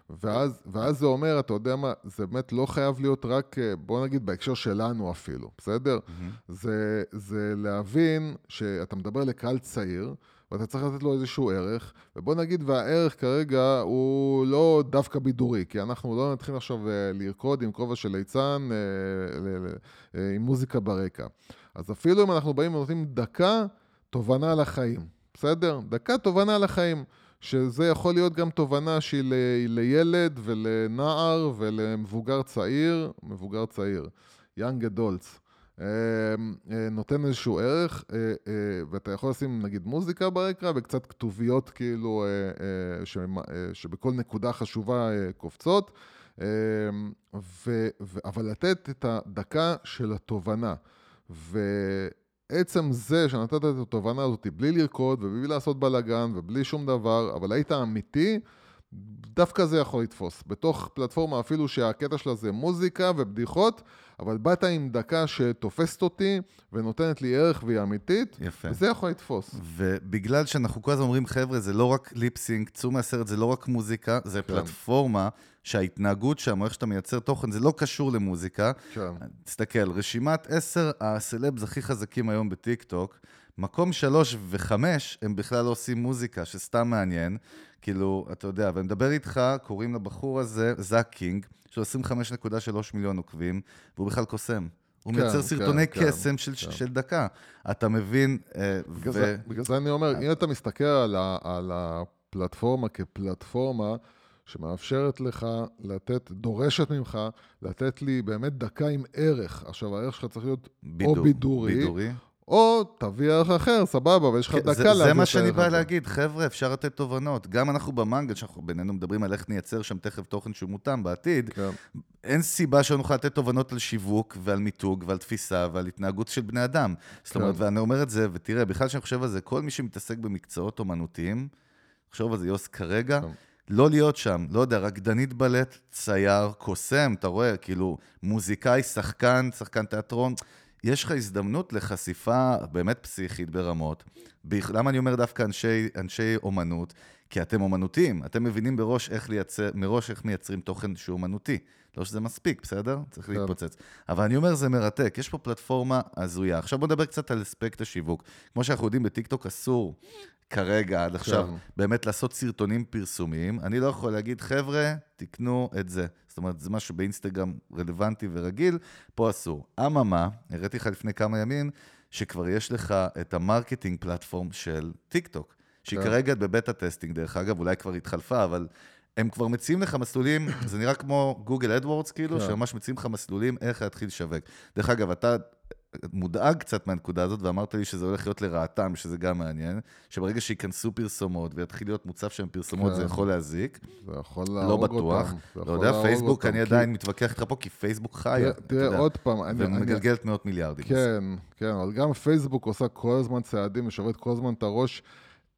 ואז, ואז זה אומר, אתה יודע מה, זה באמת לא חייב להיות רק, אה, בוא נגיד בהקשר שלנו אפילו, בסדר? זה, זה להבין שאתה מדבר לקהל צעיר, ואתה צריך לתת לו איזשהו ערך, ובוא נגיד והערך כרגע הוא לא דווקא בידורי, כי אנחנו לא נתחיל עכשיו אה, לרקוד עם כובע של ליצן, אה, אה, עם מוזיקה ברקע. אז אפילו אם אנחנו באים ונותנים דקה, תובנה לחיים, בסדר? דקה תובנה לחיים. שזה יכול להיות גם תובנה שהיא ל- לילד ולנער ולמבוגר צעיר, מבוגר צעיר, young adults. אה, אה, נותן איזשהו ערך, אה, אה, ואתה יכול לשים נגיד מוזיקה ברקע וקצת כתוביות כאילו, שבכל נקודה חשובה קופצות, ו, אבל לתת את הדקה של התובנה. ועצם זה שנתת את התובנה הזאת בלי לרקוד ובלי לעשות בלאגן ובלי שום דבר, אבל היית אמיתי, דווקא זה יכול לתפוס. בתוך פלטפורמה אפילו שהקטע שלה זה מוזיקה ובדיחות, אבל באת עם דקה שתופסת אותי ונותנת לי ערך והיא אמיתית, יפה. וזה יכול לתפוס. ובגלל שאנחנו כל הזמן אומרים, חבר'ה, זה לא רק lip sync, צאו מהסרט, זה לא רק מוזיקה, זה כן. פלטפורמה שההתנהגות שם, או איך שאתה מייצר תוכן, זה לא קשור למוזיקה. כן. תסתכל, רשימת עשר הסלבס הכי חזקים היום בטיקטוק, מקום שלוש וחמש, הם בכלל לא עושים מוזיקה, שסתם מעניין. כאילו, אתה יודע, ואני מדבר איתך, קוראים לבחור הזה זאק קינג, יש לו 25.3 מיליון עוקבים, והוא בכלל קוסם. הוא כן, מייצר כן, סרטוני כן, קסם של, כן. של דקה. אתה מבין? אה, בגלל, ו... זה, בגלל זה אני אומר, אם אתה מסתכל על, ה, על הפלטפורמה כפלטפורמה שמאפשרת לך לתת, דורשת ממך לתת לי באמת דקה עם ערך. עכשיו, הערך שלך צריך להיות בידור, או בידורי, בידורי. או תביא ערך אחר, סבבה, ויש לך כן, דקה להביא זה מה שאני בא. להגיד, חבר'ה, אפשר לתת תובנות. גם אנחנו במנגל, שאנחנו בינינו מדברים על איך נייצר שם תכף תוכן שהוא מותאם בעתיד, כן, אין סיבה שלא נוכל לתת תובנות על שיווק ועל מיתוג ועל תפיסה ועל התנהגות של בני אדם. זאת אומרת, כן. ואני אומר את זה, ותראה, בכלל כשאני חושב על זה, כל מי שמתעסק במקצועות אומנותיים, תחשוב על זה, יוס, כרגע, כן. לא להיות שם, לא יודע, רקדנית בלט, צייר, קוסם, אתה רואה, כאילו, מוזיקאי, שחקן, שחקן תיאטרון. יש לך הזדמנות לחשיפה באמת פסיכית ברמות. למה אני אומר דווקא אנשי, אנשי אומנות? כי אתם אומנותיים, אתם מבינים בראש איך לייצר, מראש איך מייצרים תוכן שהוא אומנותי. לא שזה מספיק, בסדר? צריך כן. להתפוצץ. אבל אני אומר, זה מרתק, יש פה פלטפורמה הזויה. עכשיו בוא נדבר קצת על אספקט השיווק. כמו שאנחנו יודעים, בטיקטוק אסור כרגע, עד עכשיו, כן. באמת לעשות סרטונים פרסומיים. אני לא יכול להגיד, חבר'ה, תקנו את זה. זאת אומרת, זה משהו באינסטגרם רלוונטי ורגיל, פה אסור. אממה, הראיתי לך לפני כמה ימים, שכבר יש לך את ה marketing platform של טיק טוק, שהיא כן. כרגע ב beta testing, דרך אגב, אולי כבר התחלפה, אבל הם כבר מציעים לך מסלולים, זה נראה כמו גוגל אדוורדס, כאילו, כן. שממש מציעים לך מסלולים איך להתחיל לשווק. דרך אגב, אתה מודאג קצת מהנקודה הזאת, ואמרת לי שזה הולך להיות לרעתם, שזה גם מעניין, שברגע שייכנסו פרסומות ויתחיל להיות מוצב שם פרסומות, כן. זה יכול להזיק. זה יכול לא להרוג בטוח. אותם. לא יכול יודע, להרוג פייסבוק, אותם, אני כי- עדיין מתווכח איתך פה, כי פייסבוק חיה. תראה, תראה יודע, עוד פעם, אני- אני- ומגלגלת מאות מיליארדים. כן, כן, אבל גם פייסבוק עושה כל הזמן צעדים, ושוברת כל הזמן את הראש,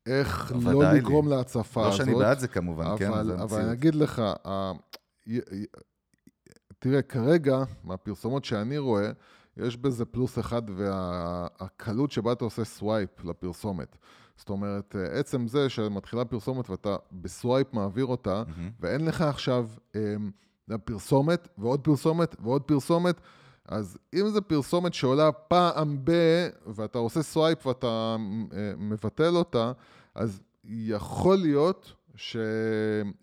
איך לא ודאי לי. לגרום להצפה לא הזאת. שאני בעד זה כמובן, כן? אבל, זה אבל המציאות. אני אגיד לך, תראה, כרגע, מהפרסומות שאני רואה, יש בזה פלוס אחד, והקלות שבה אתה עושה swipe לפרסומת. זאת אומרת, עצם זה שמתחילה פרסומת ואתה ב swipe מעביר אותה, mm-hmm. ואין לך עכשיו אה, פרסומת ועוד פרסומת ועוד פרסומת, אז אם זו פרסומת שעולה פעם ב... ואתה עושה swipe ואתה אה, מבטל אותה, אז יכול להיות ש...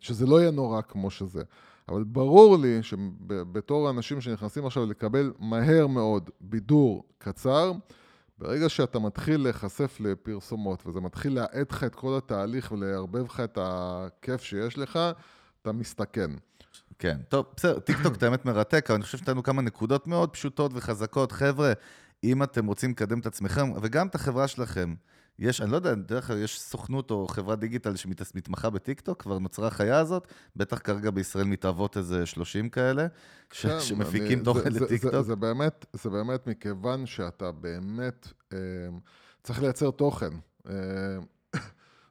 שזה לא יהיה נורא כמו שזה. אבל ברור לי שבתור אנשים שנכנסים עכשיו לקבל מהר מאוד בידור קצר, ברגע שאתה מתחיל להיחשף לפרסומות וזה מתחיל להאט לך את כל התהליך ולערבב לך את הכיף שיש לך, אתה מסתכן. כן, טוב, בסדר, טיקטוק את האמת מרתק, אבל אני חושב שנתנו כמה נקודות מאוד פשוטות וחזקות. חבר'ה, אם אתם רוצים לקדם את עצמכם, וגם את החברה שלכם, יש, אני לא יודע, דרך אגב, יש סוכנות או חברת דיגיטל שמתמחה בטיקטוק, כבר נוצרה החיה הזאת, בטח כרגע בישראל מתהוות איזה 30 כאלה, ש, כן, שמפיקים אני, תוכן זה, לטיקטוק. זה, זה, זה, באמת, זה באמת מכיוון שאתה באמת אה, צריך לייצר תוכן. אה,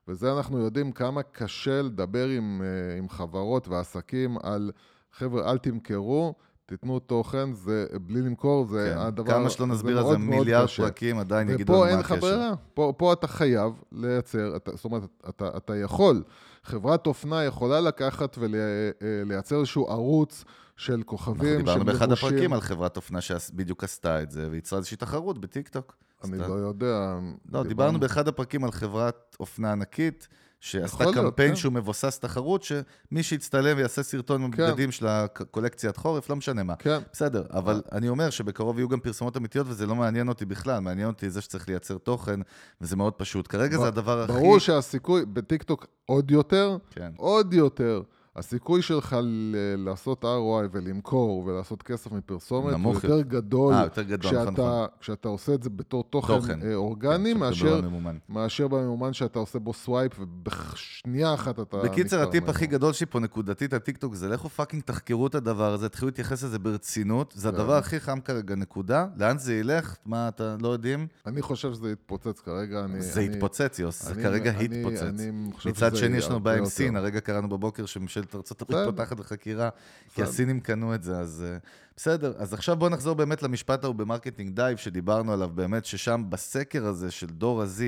וזה אנחנו יודעים כמה קשה לדבר עם, אה, עם חברות ועסקים על, חבר'ה, אל תמכרו. תיתנו תוכן, זה בלי למכור, זה כן. הדבר... כמה שלא נסביר על זה מיליארד פרקים, עדיין יגידו מה הקשר. ופה אין לך ברירה, פה, פה אתה חייב לייצר, אתה, זאת אומרת, אתה, אתה יכול. חברת אופנה יכולה לקחת ולייצר איזשהו ערוץ של כוכבים אנחנו דיברנו באחד הפרקים על חברת אופנה שבדיוק עשתה את זה, וייצרה איזושהי תחרות בטיקטוק. אני לא יודע. לא, דיברנו באחד הפרקים על חברת אופנה ענקית. שעשתה קמפיין כן. שהוא מבוסס תחרות, שמי שיצטלם ויעשה סרטון עם כן. בגדים של הקולקציית חורף, לא משנה מה. כן. בסדר, אבל אני אומר שבקרוב יהיו גם פרסומות אמיתיות, וזה לא מעניין אותי בכלל, מעניין אותי זה שצריך לייצר תוכן, וזה מאוד פשוט. כרגע ב- זה הדבר הכי... ברור שהסיכוי, בטיקטוק עוד יותר, כן. עוד יותר. הסיכוי שלך ל- לעשות ROI ולמכור ולעשות כסף מפרסומת הוא יותר גדול, 아, יותר גדול כשאתה, נכון, נכון. כשאתה עושה את זה בתור תוכן, תוכן. אה, אורגני, כן, מאשר, מאשר בממומן שאתה עושה בו swipe, ובשנייה אחת אתה... בקיצר, הטיפ הכי גדול שלי פה נקודתית על טיקטוק זה לכו fucking תחקרו את הדבר הזה, תתחילו להתייחס לזה ברצינות, זה כן. הדבר הכי חם כרגע, נקודה. לאן זה ילך? מה, אתה לא יודעים? אני חושב שזה יתפוצץ כרגע. אני, זה אני, יתפוצץ, יוס, זה כרגע התפוצץ. מצד שני, יש לנו בעיה עם סין, הרגע קראנו בבוקר שממשלת ממשלת ארה"ב פותחת בחקירה, כי הסינים קנו את זה, אז uh, בסדר. אז עכשיו בואו נחזור באמת למשפט ההוא ב marketing dive, שדיברנו עליו באמת, ששם בסקר הזה של דור ה-Z,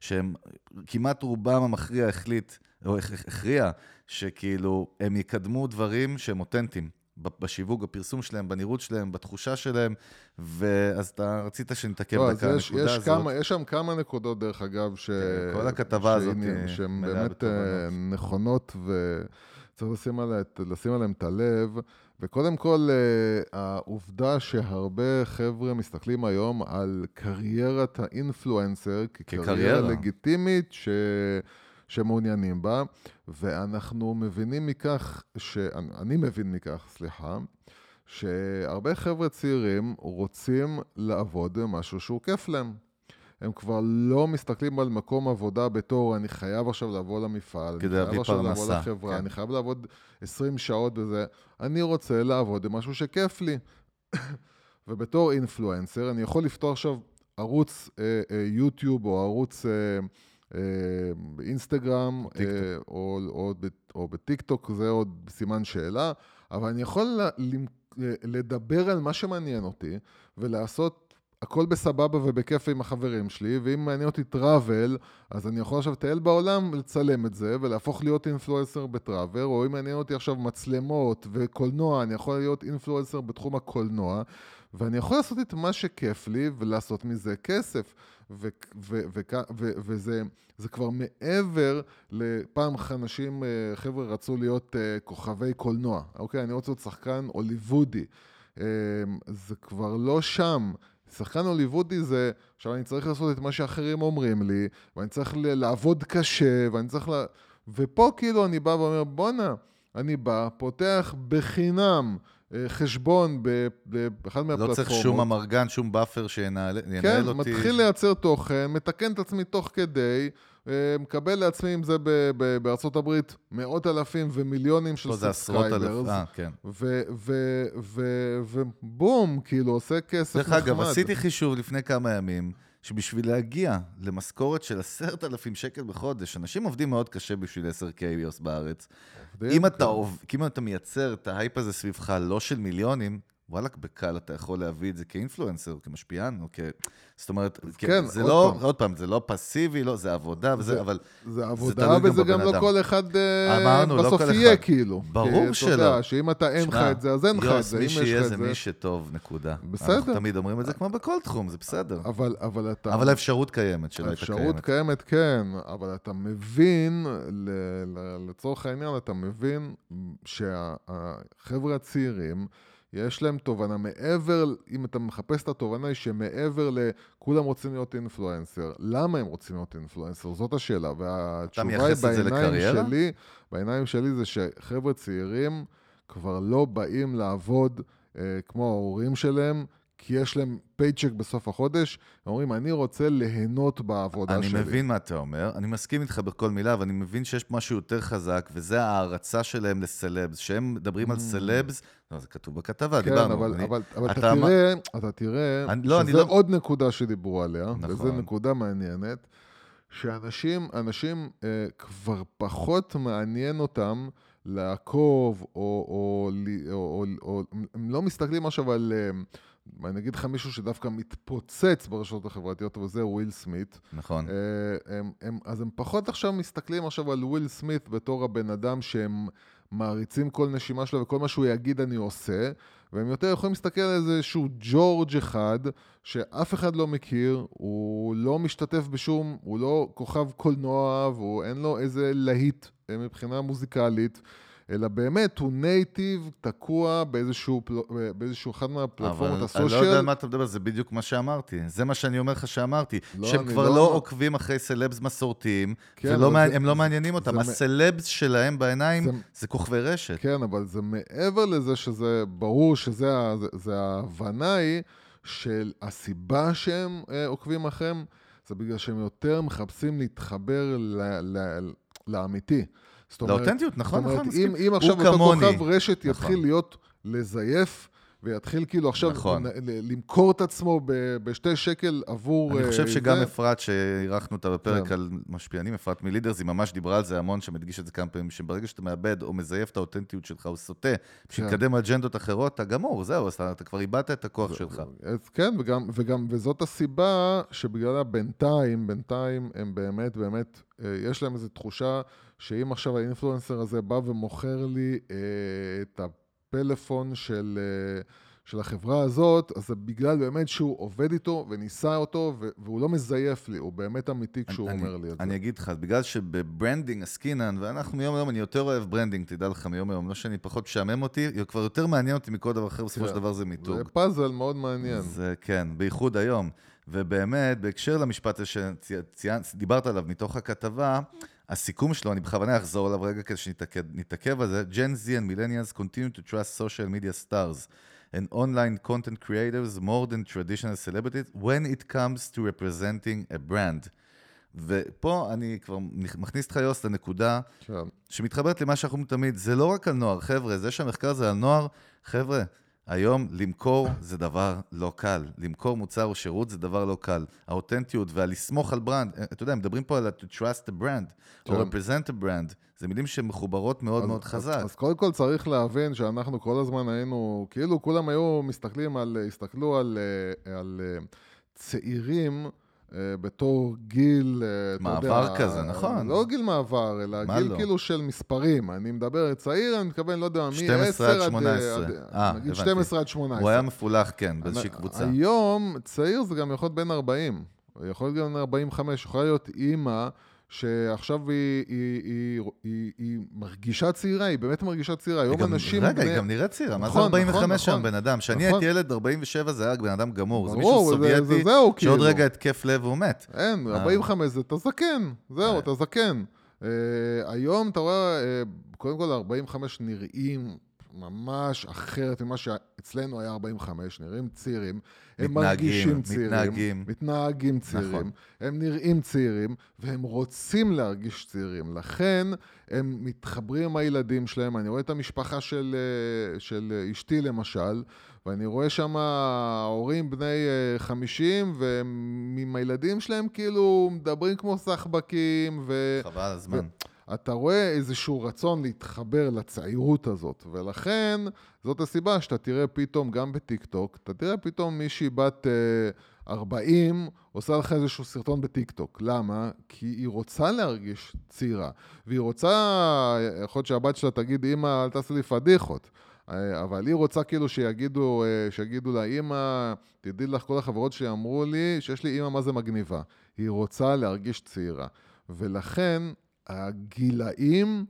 שהם כמעט רובם המכריע החליט, או הכריע, שכאילו הם יקדמו דברים שהם אותנטיים. בשיווק, בפרסום שלהם, בנראות שלהם, בתחושה שלהם, ואז אתה רצית שנתעכב לא, דקה על הנקודה הזאת. כמה, יש שם כמה נקודות, דרך אגב, ש... כן, כל הכתבה הזאת שהן באמת אה, נכונות, ו... צריך לשים, עליה, לשים עליהם את הלב. וקודם כל, אה, העובדה שהרבה חבר'ה מסתכלים היום על קריירת האינפלואנסר כקריירה לגיטימית ש... שמעוניינים בה, ואנחנו מבינים מכך, ש... אני מבין מכך, סליחה, שהרבה חבר'ה צעירים רוצים לעבוד במשהו שהוא כיף להם. הם כבר לא מסתכלים על מקום עבודה בתור, אני חייב עכשיו לבוא למפעל, כדי להביא פרנסה. אני חייב עכשיו לבוא לחברה, כן. אני חייב לעבוד 20 שעות בזה. אני רוצה לעבוד במשהו שכיף לי. ובתור אינפלואנסר, אני יכול לפתוח עכשיו ערוץ אה, אה, יוטיוב או ערוץ אה, אה, אינסטגרם, אה, או, או, או, או בטיקטוק, זה עוד סימן שאלה, אבל אני יכול לדבר על מה שמעניין אותי ולעשות הכל בסבבה ובכיף עם החברים שלי, ואם מעניין אותי טראבל, אז אני יכול עכשיו לטייל בעולם, לצלם את זה, ולהפוך להיות אינפלואנסר בטראבל, או אם מעניין אותי עכשיו מצלמות וקולנוע, אני יכול להיות אינפלואנסר בתחום הקולנוע, ואני יכול לעשות את מה שכיף לי, ולעשות מזה כסף. וזה כבר מעבר לפעם אנשים, אה, חבר'ה רצו להיות אה, כוכבי קולנוע, אוקיי? אני רוצה להיות שחקן הוליוודי. אה, זה כבר לא שם. שחקן הוליוודי זה, עכשיו אני צריך לעשות את מה שאחרים אומרים לי, ואני צריך לעבוד קשה, ואני צריך ל... ופה כאילו אני בא ואומר, בואנה, אני בא, פותח בחינם אה, חשבון באחד מהפלטפורמות. לא צריך שום אמרגן, שום באפר שינהל כן, אותי. כן, מתחיל לייצר תוכן, מתקן את עצמי תוך כדי, מקבל לעצמי עם זה בארצות הברית מאות אלפים ומיליונים של subscribers. אה, כן. ובום, כאילו, עושה כסף נחמד. דרך אגב, עשיתי חישוב לפני כמה ימים, שבשביל להגיע למשכורת של עשרת אלפים שקל בחודש, אנשים עובדים מאוד קשה בשביל 10 K views בארץ. אם אתה, עוב- אם אתה מייצר את ההייפ הזה סביבך לא של מיליונים, וואלכ, בקל אתה יכול להביא את זה כאינפלואנסר, כמשפיען, או כ... זאת אומרת, כ- כן, זה עוד לא, פעם. עוד פעם, זה לא פסיבי, לא, זה עבודה וזה, זה- אבל זה עבודה, גם וזה גם בבן לא. כל אחד אה, אמרנו, לא בסוף כל יהיה, אחד. כאילו. ברור כי שלא. אתה יודע, שאם אתה אין לך את זה, אז אין לך את זה. מי שיהיה זה זה... מי שטוב, נקודה. בסדר. אנחנו תמיד אומרים את זה כמו בכל תחום, זה בסדר. אבל, אבל אתה... אבל האפשרות קיימת, שלא הייתה האפשרות קיימת. קיימת, כן, אבל אתה מבין, ל- לצורך העניין, אתה מבין שהחבר'ה הצעירים, יש להם תובנה מעבר, אם אתה מחפש את התובנה, היא שמעבר לכולם רוצים להיות אינפלואנסר. למה הם רוצים להיות אינפלואנסר? זאת השאלה. והתשובה היא בעיניים? שלי, בעיניים שלי זה שחבר'ה צעירים כבר לא באים לעבוד אה, כמו ההורים שלהם, כי יש להם פייצ'ק בסוף החודש, הם אומרים, אני רוצה ליהנות בעבודה אני שלי. מבין מה אתה אומר, אני מסכים איתך בכל מילה, ואני מבין שיש משהו יותר חזק, וזה ההערצה שלהם לסלבס. כשהם מדברים על סלבס, לא, זה כתוב בכתבה, Mm. כן, דיברנו. אבל, אני- אבל, אבל אתה, אתה תראה, אתה תראה אני- לא, אני שזה לא- עוד נקודה שדיברו עליה, נכון. וזו נקודה מעניינת, שאנשים אנשים, אה, כבר פחות מעניין אותם לעקוב, או, או, או, או, או הם לא מסתכלים עכשיו על... אני אגיד לך מישהו שדווקא מתפוצץ ברשתות החברתיות, וזה וויל סמית. נכון. אה, הם, הם, אז הם פחות עכשיו מסתכלים עכשיו על וויל סמית בתור הבן אדם שהם מעריצים כל נשימה שלו וכל מה שהוא יגיד אני עושה, והם יותר יכולים להסתכל על איזשהו ג'ורג' אחד שאף אחד לא מכיר, הוא לא משתתף בשום, הוא לא כוכב קולנוע ואין לו איזה להיט אה, מבחינה מוזיקלית. אלא באמת, הוא נייטיב תקוע באיזשהו. באיזשהו אחד מהפלטפורמות אבל אני הסושיאל. לא יודע על מה אתה מדבר, זה בדיוק מה שאמרתי. זה מה שאני אומר לך שאמרתי. לא, שהם אני כבר לא- לא עוקבים אחרי סלבס מסורתיים, כן, ולא מעניין- זה- הם לא מעניינים אותם. זה מ- הסלבס שלהם בעיניים זה- זה כוכבי רשת. כן, אבל זה מעבר לזה שזה ברור שזה ה- זה, זה ההבנה היא של הסיבה שהם אה, עוקבים אחריהם, זה בגלל שהם יותר מחפשים להתחבר ל, ל, לאמיתי. זאת אומרת, לאותנטיות, נכון, זאת אומרת, נכון, מסכים. אם, אם עכשיו אותו. כוכב רשת יתחיל נכון. להיות לזייף, ויתחיל כאילו עכשיו נכון. למכור את עצמו ב- בשתי שקל עבור... אני חושב אה, שגם זה, אפרת, שאירחנו אותה בפרק כן. על משפיענים, אפרת מלידרס, היא ממש דיברה על זה המון, שמדגיש את זה כמה פעמים, שברגע שאתה מאבד או מזייף את האותנטיות שלך, או סוטה, בשביל כן. לקדם אג'נדות אחרות, אתה גמור, זהו, אתה אתה כבר איבדת את הכוח שלך. אז כן, וגם, וגם, וזאת הסיבה שבגללה בינתיים, בינתיים הם באמת, באמת, אה, יש להם איזו תחושה שאם עכשיו ה influencer הזה בא ומוכר לי אה, את הפלאפון של, אה, של החברה הזאת, אז זה בגלל באמת שהוא עובד איתו וניסה אותו, והוא לא מזייף לי, הוא באמת אמיתי כשהוא אני- אומר לי את זה. אני אגיד לך, בגלל שב branding עסקינן, ואנחנו מיום ליום, אני יותר אוהב branding, תדע לך מיום ליום, לא שאני פחות משעמם אותי, כבר יותר מעניין אותי מכל דבר אחר, בסופו כן. של דבר זה מיתוג. זה פאזל מאוד מעניין. זה כן, בייחוד היום. ובאמת, בהקשר למשפט הזה שדיברת עליו מתוך הכתבה, הסיכום שלו, אני בכוונה אחזור עליו רגע כדי שנתעכב על זה, Gen Z and millennials continue to trust social media stars and online content creators more than traditional celebrities when it comes to representing a brand. ופה אני כבר מכניס אותך יוס לנקודה כן. שמתחברת למה שאנחנו אומרים תמיד, זה לא רק על נוער, חבר'ה, זה שהמחקר הזה על נוער, חבר'ה, היום למכור זה דבר לא קל. למכור מוצר או שירות זה דבר לא קל. האותנטיות והלסמוך על ברנד, אתה יודע, מדברים פה על to trust a brand, או כן. represent a brand, זה מילים שמחוברות מאוד אז- מאוד חזק. אז, אז קודם כל צריך להבין שאנחנו כל הזמן היינו, כאילו כולם היו מסתכלים על, הסתכלו על, אה, על אה, צעירים אה, בתור גיל, אה, אתה יודע... מעבר כזה, נכון. לא גיל מעבר, אלא גיל לא? כאילו של מספרים. אני מדבר צעיר, אני מתכוון, לא יודע, מ-10 12 עד עד... 18. עד- אה, נגיד הבנתי. 12 עד 18. הוא היה מפולח, כן, באיזושהי קבוצה. היום צעיר זה גם יכול להיות בן 40, יכול להיות גם בן 45, יכולה להיות אימא שעכשיו היא, היא, היא, היא, היא מרגישה צעירה, היא באמת מרגישה צעירה. היום גם- אנשים... רגע, בני- היא גם נראית צעירה, מה זה נכון, 45 נכון, שם, נכון. בן אדם? כשאני נכון. הייתי ילד, 47 זה היה בן אדם גמור. זה מישהו זה- זה סובייטי, זהו, שעוד כאילו. רגע התקף לב והוא מת. אין, אה. 45 זה אתה זקן, זהו, אה. אתה זקן. אה, היום אתה רואה, אה, קודם כל 45 נראים ממש אחרת ממה שאצלנו היה 45, נראים צעירים. הם מתנהגים, מרגישים צעירים. מתנהגים. מתנהגים צעירים. נכון. הם נראים צעירים, והם רוצים להרגיש צעירים. לכן, הם מתחברים עם הילדים שלהם. אני רואה את המשפחה של, אה, של אשתי, למשל, ואני רואה שם הורים בני אה, 50, ועם הילדים שלהם כאילו מדברים כמו סחבקים, ו... חבל הזמן. אתה רואה איזשהו רצון להתחבר לצעירות הזאת, ולכן זאת הסיבה שאתה תראה פתאום, גם בטיקטוק, אתה תראה פתאום מישהי בת אה, 40 עושה לך איזשהו סרטון בטיקטוק. למה? כי היא רוצה להרגיש צעירה, והיא רוצה, יכול להיות שהבת שלה תגיד, אמא, אל תעשה לי פדיחות. אה, אבל היא רוצה כאילו שיגידו, אה, שיגידו לה, אמא, תדעי לך, כל החברות שלי אמרו לי שיש לי אמא מה זה מגניבה. היא רוצה להרגיש צעירה. ולכן הגילאים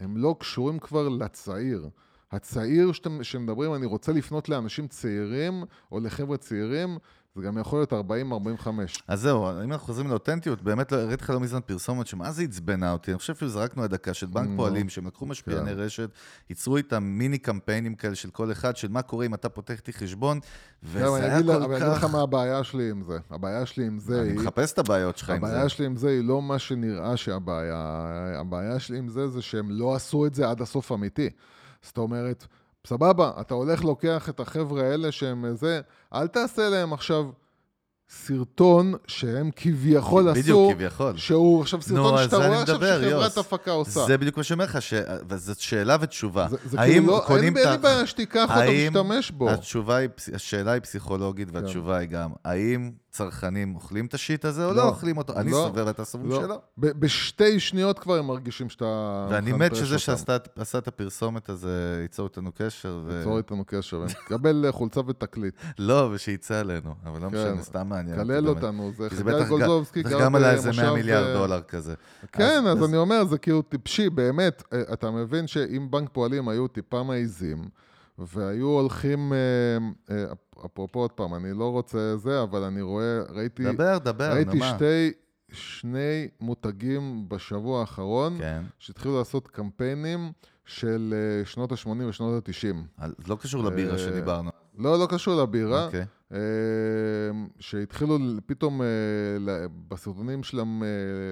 הם לא קשורים כבר לצעיר. הצעיר שאתם, שמדברים, אני רוצה לפנות לאנשים צעירים או לחבר'ה צעירים, זה גם יכול להיות 40-45. אז זהו, אם אנחנו חוזרים לאותנטיות, באמת לא- הראיתי לך לא מזמן פרסומת שמה זה עצבנה אותי, אני חושב אפילו זרקנו הדקה של בנק. פועלים, שהם לקחו משפיעני כן. רשת, ייצרו איתם מיני קמפיינים כאלה של כל אחד, של מה קורה אם אתה פותח איתי חשבון, וזה אני היה אגיד לך- אבל כל אני אגיד לך כך... מה הבעיה שלי עם זה. הבעיה שלי עם זה אני היא... מחפש את הבעיות שלך עם זה. הבעיה שלי עם זה היא לא מה שנראה שהבעיה, הבעיה שלי עם זה זה שהם לא עשו את זה עד הסוף אמיתי. זאת אומרת, סבבה, אתה הולך לוקח את החבר'ה האלה שהם זה, אל תעשה להם עכשיו סרטון שהם כביכול עשו, בדיוק, כביכול. שהוא עכשיו סרטון נו, שאתה רואה עכשיו מדבר, שחברת יוס. הפקה עושה. זה בדיוק מה שאומר לך, ש- וזאת שאלה ותשובה. זה, זה האם כאילו לא, קונים אין, את ה- אין לי בעיה שתיקח אותו ותשתמש בו. התשובה היא, השאלה היא פסיכולוגית, כן. והתשובה היא גם, האם צרכנים אוכלים את השיט הזה או לא. לא אוכלים אותו? אני לא. סובר, אתה סובר לא, שלא. ב- בשתי שניות כבר הם מרגישים שאתה... ואני מת שזה. שעשה את הפרסומת הזה ייצור איתנו קשר. ו- צור איתנו קשר, אה, חולצה ותקליט. לא, ושיצא עלינו, אבל לא כן. משנה, סתם מעניין. באמת. אותנו, זה חגי גולדובסקי זה גם עלה איזה במושב, 100 מיליארד אה, דולר כזה. כן, אז- אז אני אומר, זה כאילו טיפשי, באמת. אה, אתה מבין שאם בנק פועלים היו טיפה מעיזים, והיו הולכים, אה, אה, אפרופו עוד פעם, אני לא רוצה זה, אבל אני רואה, ראיתי, דבר, דבר, ראיתי מה. שתי, שני מותגים בשבוע האחרון, כן, שהתחילו לעשות קמפיינים של אה, שנות ה-80 ושנות ה-90. אז לא קשור לבירה שדיברנו. לא, לא קשור לבירה. אוקיי. שהתחילו פתאום בסרטונים שלהם,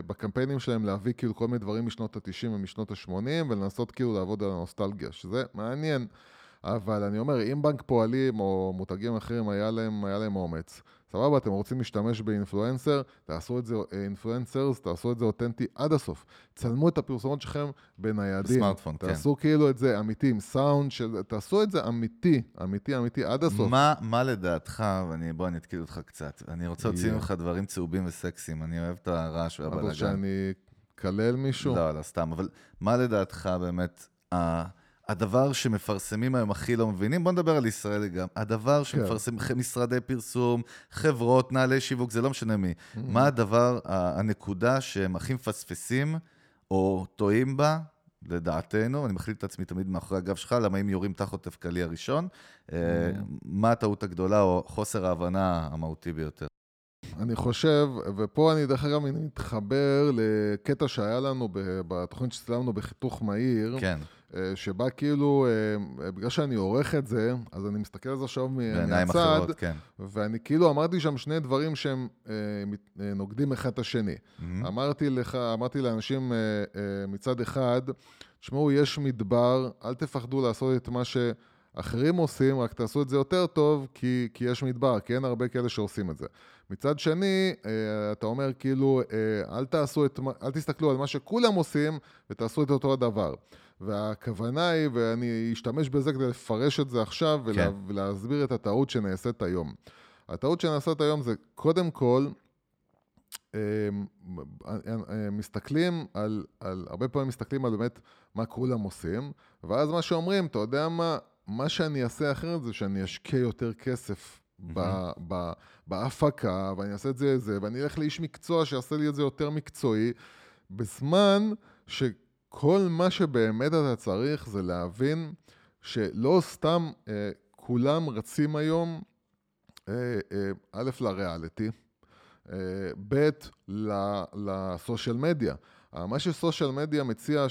בקמפיינים שלהם להביא כאילו כל מיני דברים משנות ה-90 ומשנות ה-80 ולנסות כאילו לעבוד על הנוסטלגיה, שזה מעניין. אבל אני אומר, אם בנק פועלים או מותגים אחרים היה להם, היה להם אומץ, סבבה, אתם רוצים להשתמש באינפלואנסר, תעשו את זה, אינפלואנסרס, תעשו את זה אותנטי עד הסוף. צלמו את הפרסומות שלכם בניידים. בסמארטפון, כן. תעשו כאילו את זה אמיתי, עם סאונד, של, תעשו את זה אמיתי, אמיתי, אמיתי, עד הסוף. מה, מה לדעתך, ואני, בוא אני אתקיל אותך קצת, אני רוצה להוציא. ממך דברים צהובים וסקסיים, אני אוהב את הרעש והבלאגן. שאני אקלל מישהו? לא, לא, סתם, אבל מה לדעתך באמת ה- הדבר שמפרסמים היום הכי לא מבינים? בוא נדבר על ישראל גם. הדבר כן. שמפרסמים ח- משרדי פרסום, חברות, נעלי שיווק, זה לא משנה מי. Mm-hmm. מה הדבר, הנקודה שהם הכי מפספסים או טועים בה? לדעתנו, אני מחליט את עצמי תמיד מאחורי הגב שלך, למה אם יורים תחת תפקלי הראשון, Mm-hmm. מה הטעות הגדולה או חוסר ההבנה המהותי ביותר? אני חושב, ופה אני דרך אגב מתחבר לקטע שהיה לנו בתוכנית שצילמנו בחיתוך מהיר, כן, שבה כאילו, אה, בגלל שאני עורך את זה, אז אני מסתכל על זה עכשיו מהצד, כן. ואני כאילו אמרתי שם שני דברים שהם אה, אה, נוגדים אחד את השני. מהמם. אמרתי לך, אמרתי לאנשים אה, אה, מצד אחד, תשמעו, יש מדבר, אל תפחדו לעשות את מה שאחרים עושים, רק תעשו את זה יותר טוב, כי, כי יש מדבר, כי אין הרבה כאלה שעושים את זה. מצד שני, אה, אתה אומר כאילו, אה, אל תעשו את, אל תסתכלו על מה שכולם עושים, ותעשו את אותו הדבר. והכוונה היא, ואני אשתמש בזה כדי לפרש את זה עכשיו, ולה, כן. ולהסביר את הטעות שנעשית היום. הטעות שנעשית היום זה, קודם כל, אה, אה, מסתכלים על, על, הרבה פעמים מסתכלים על באמת מה כולם עושים, ואז מה שאומרים, אתה יודע מה, מה שאני אעשה אחרת זה שאני אשקיע יותר כסף ב, ב, בהפקה, ואני אעשה את זה, זה, ואני אלך לאיש מקצוע שיעשה לי את זה יותר מקצועי, בזמן שכל מה שבאמת אתה צריך זה להבין שלא סתם אה, כולם רצים היום, אה, אה, א', לריאליטי, אה, ב', לסושיאל מדיה. מה שסושיאל מדיה מציע,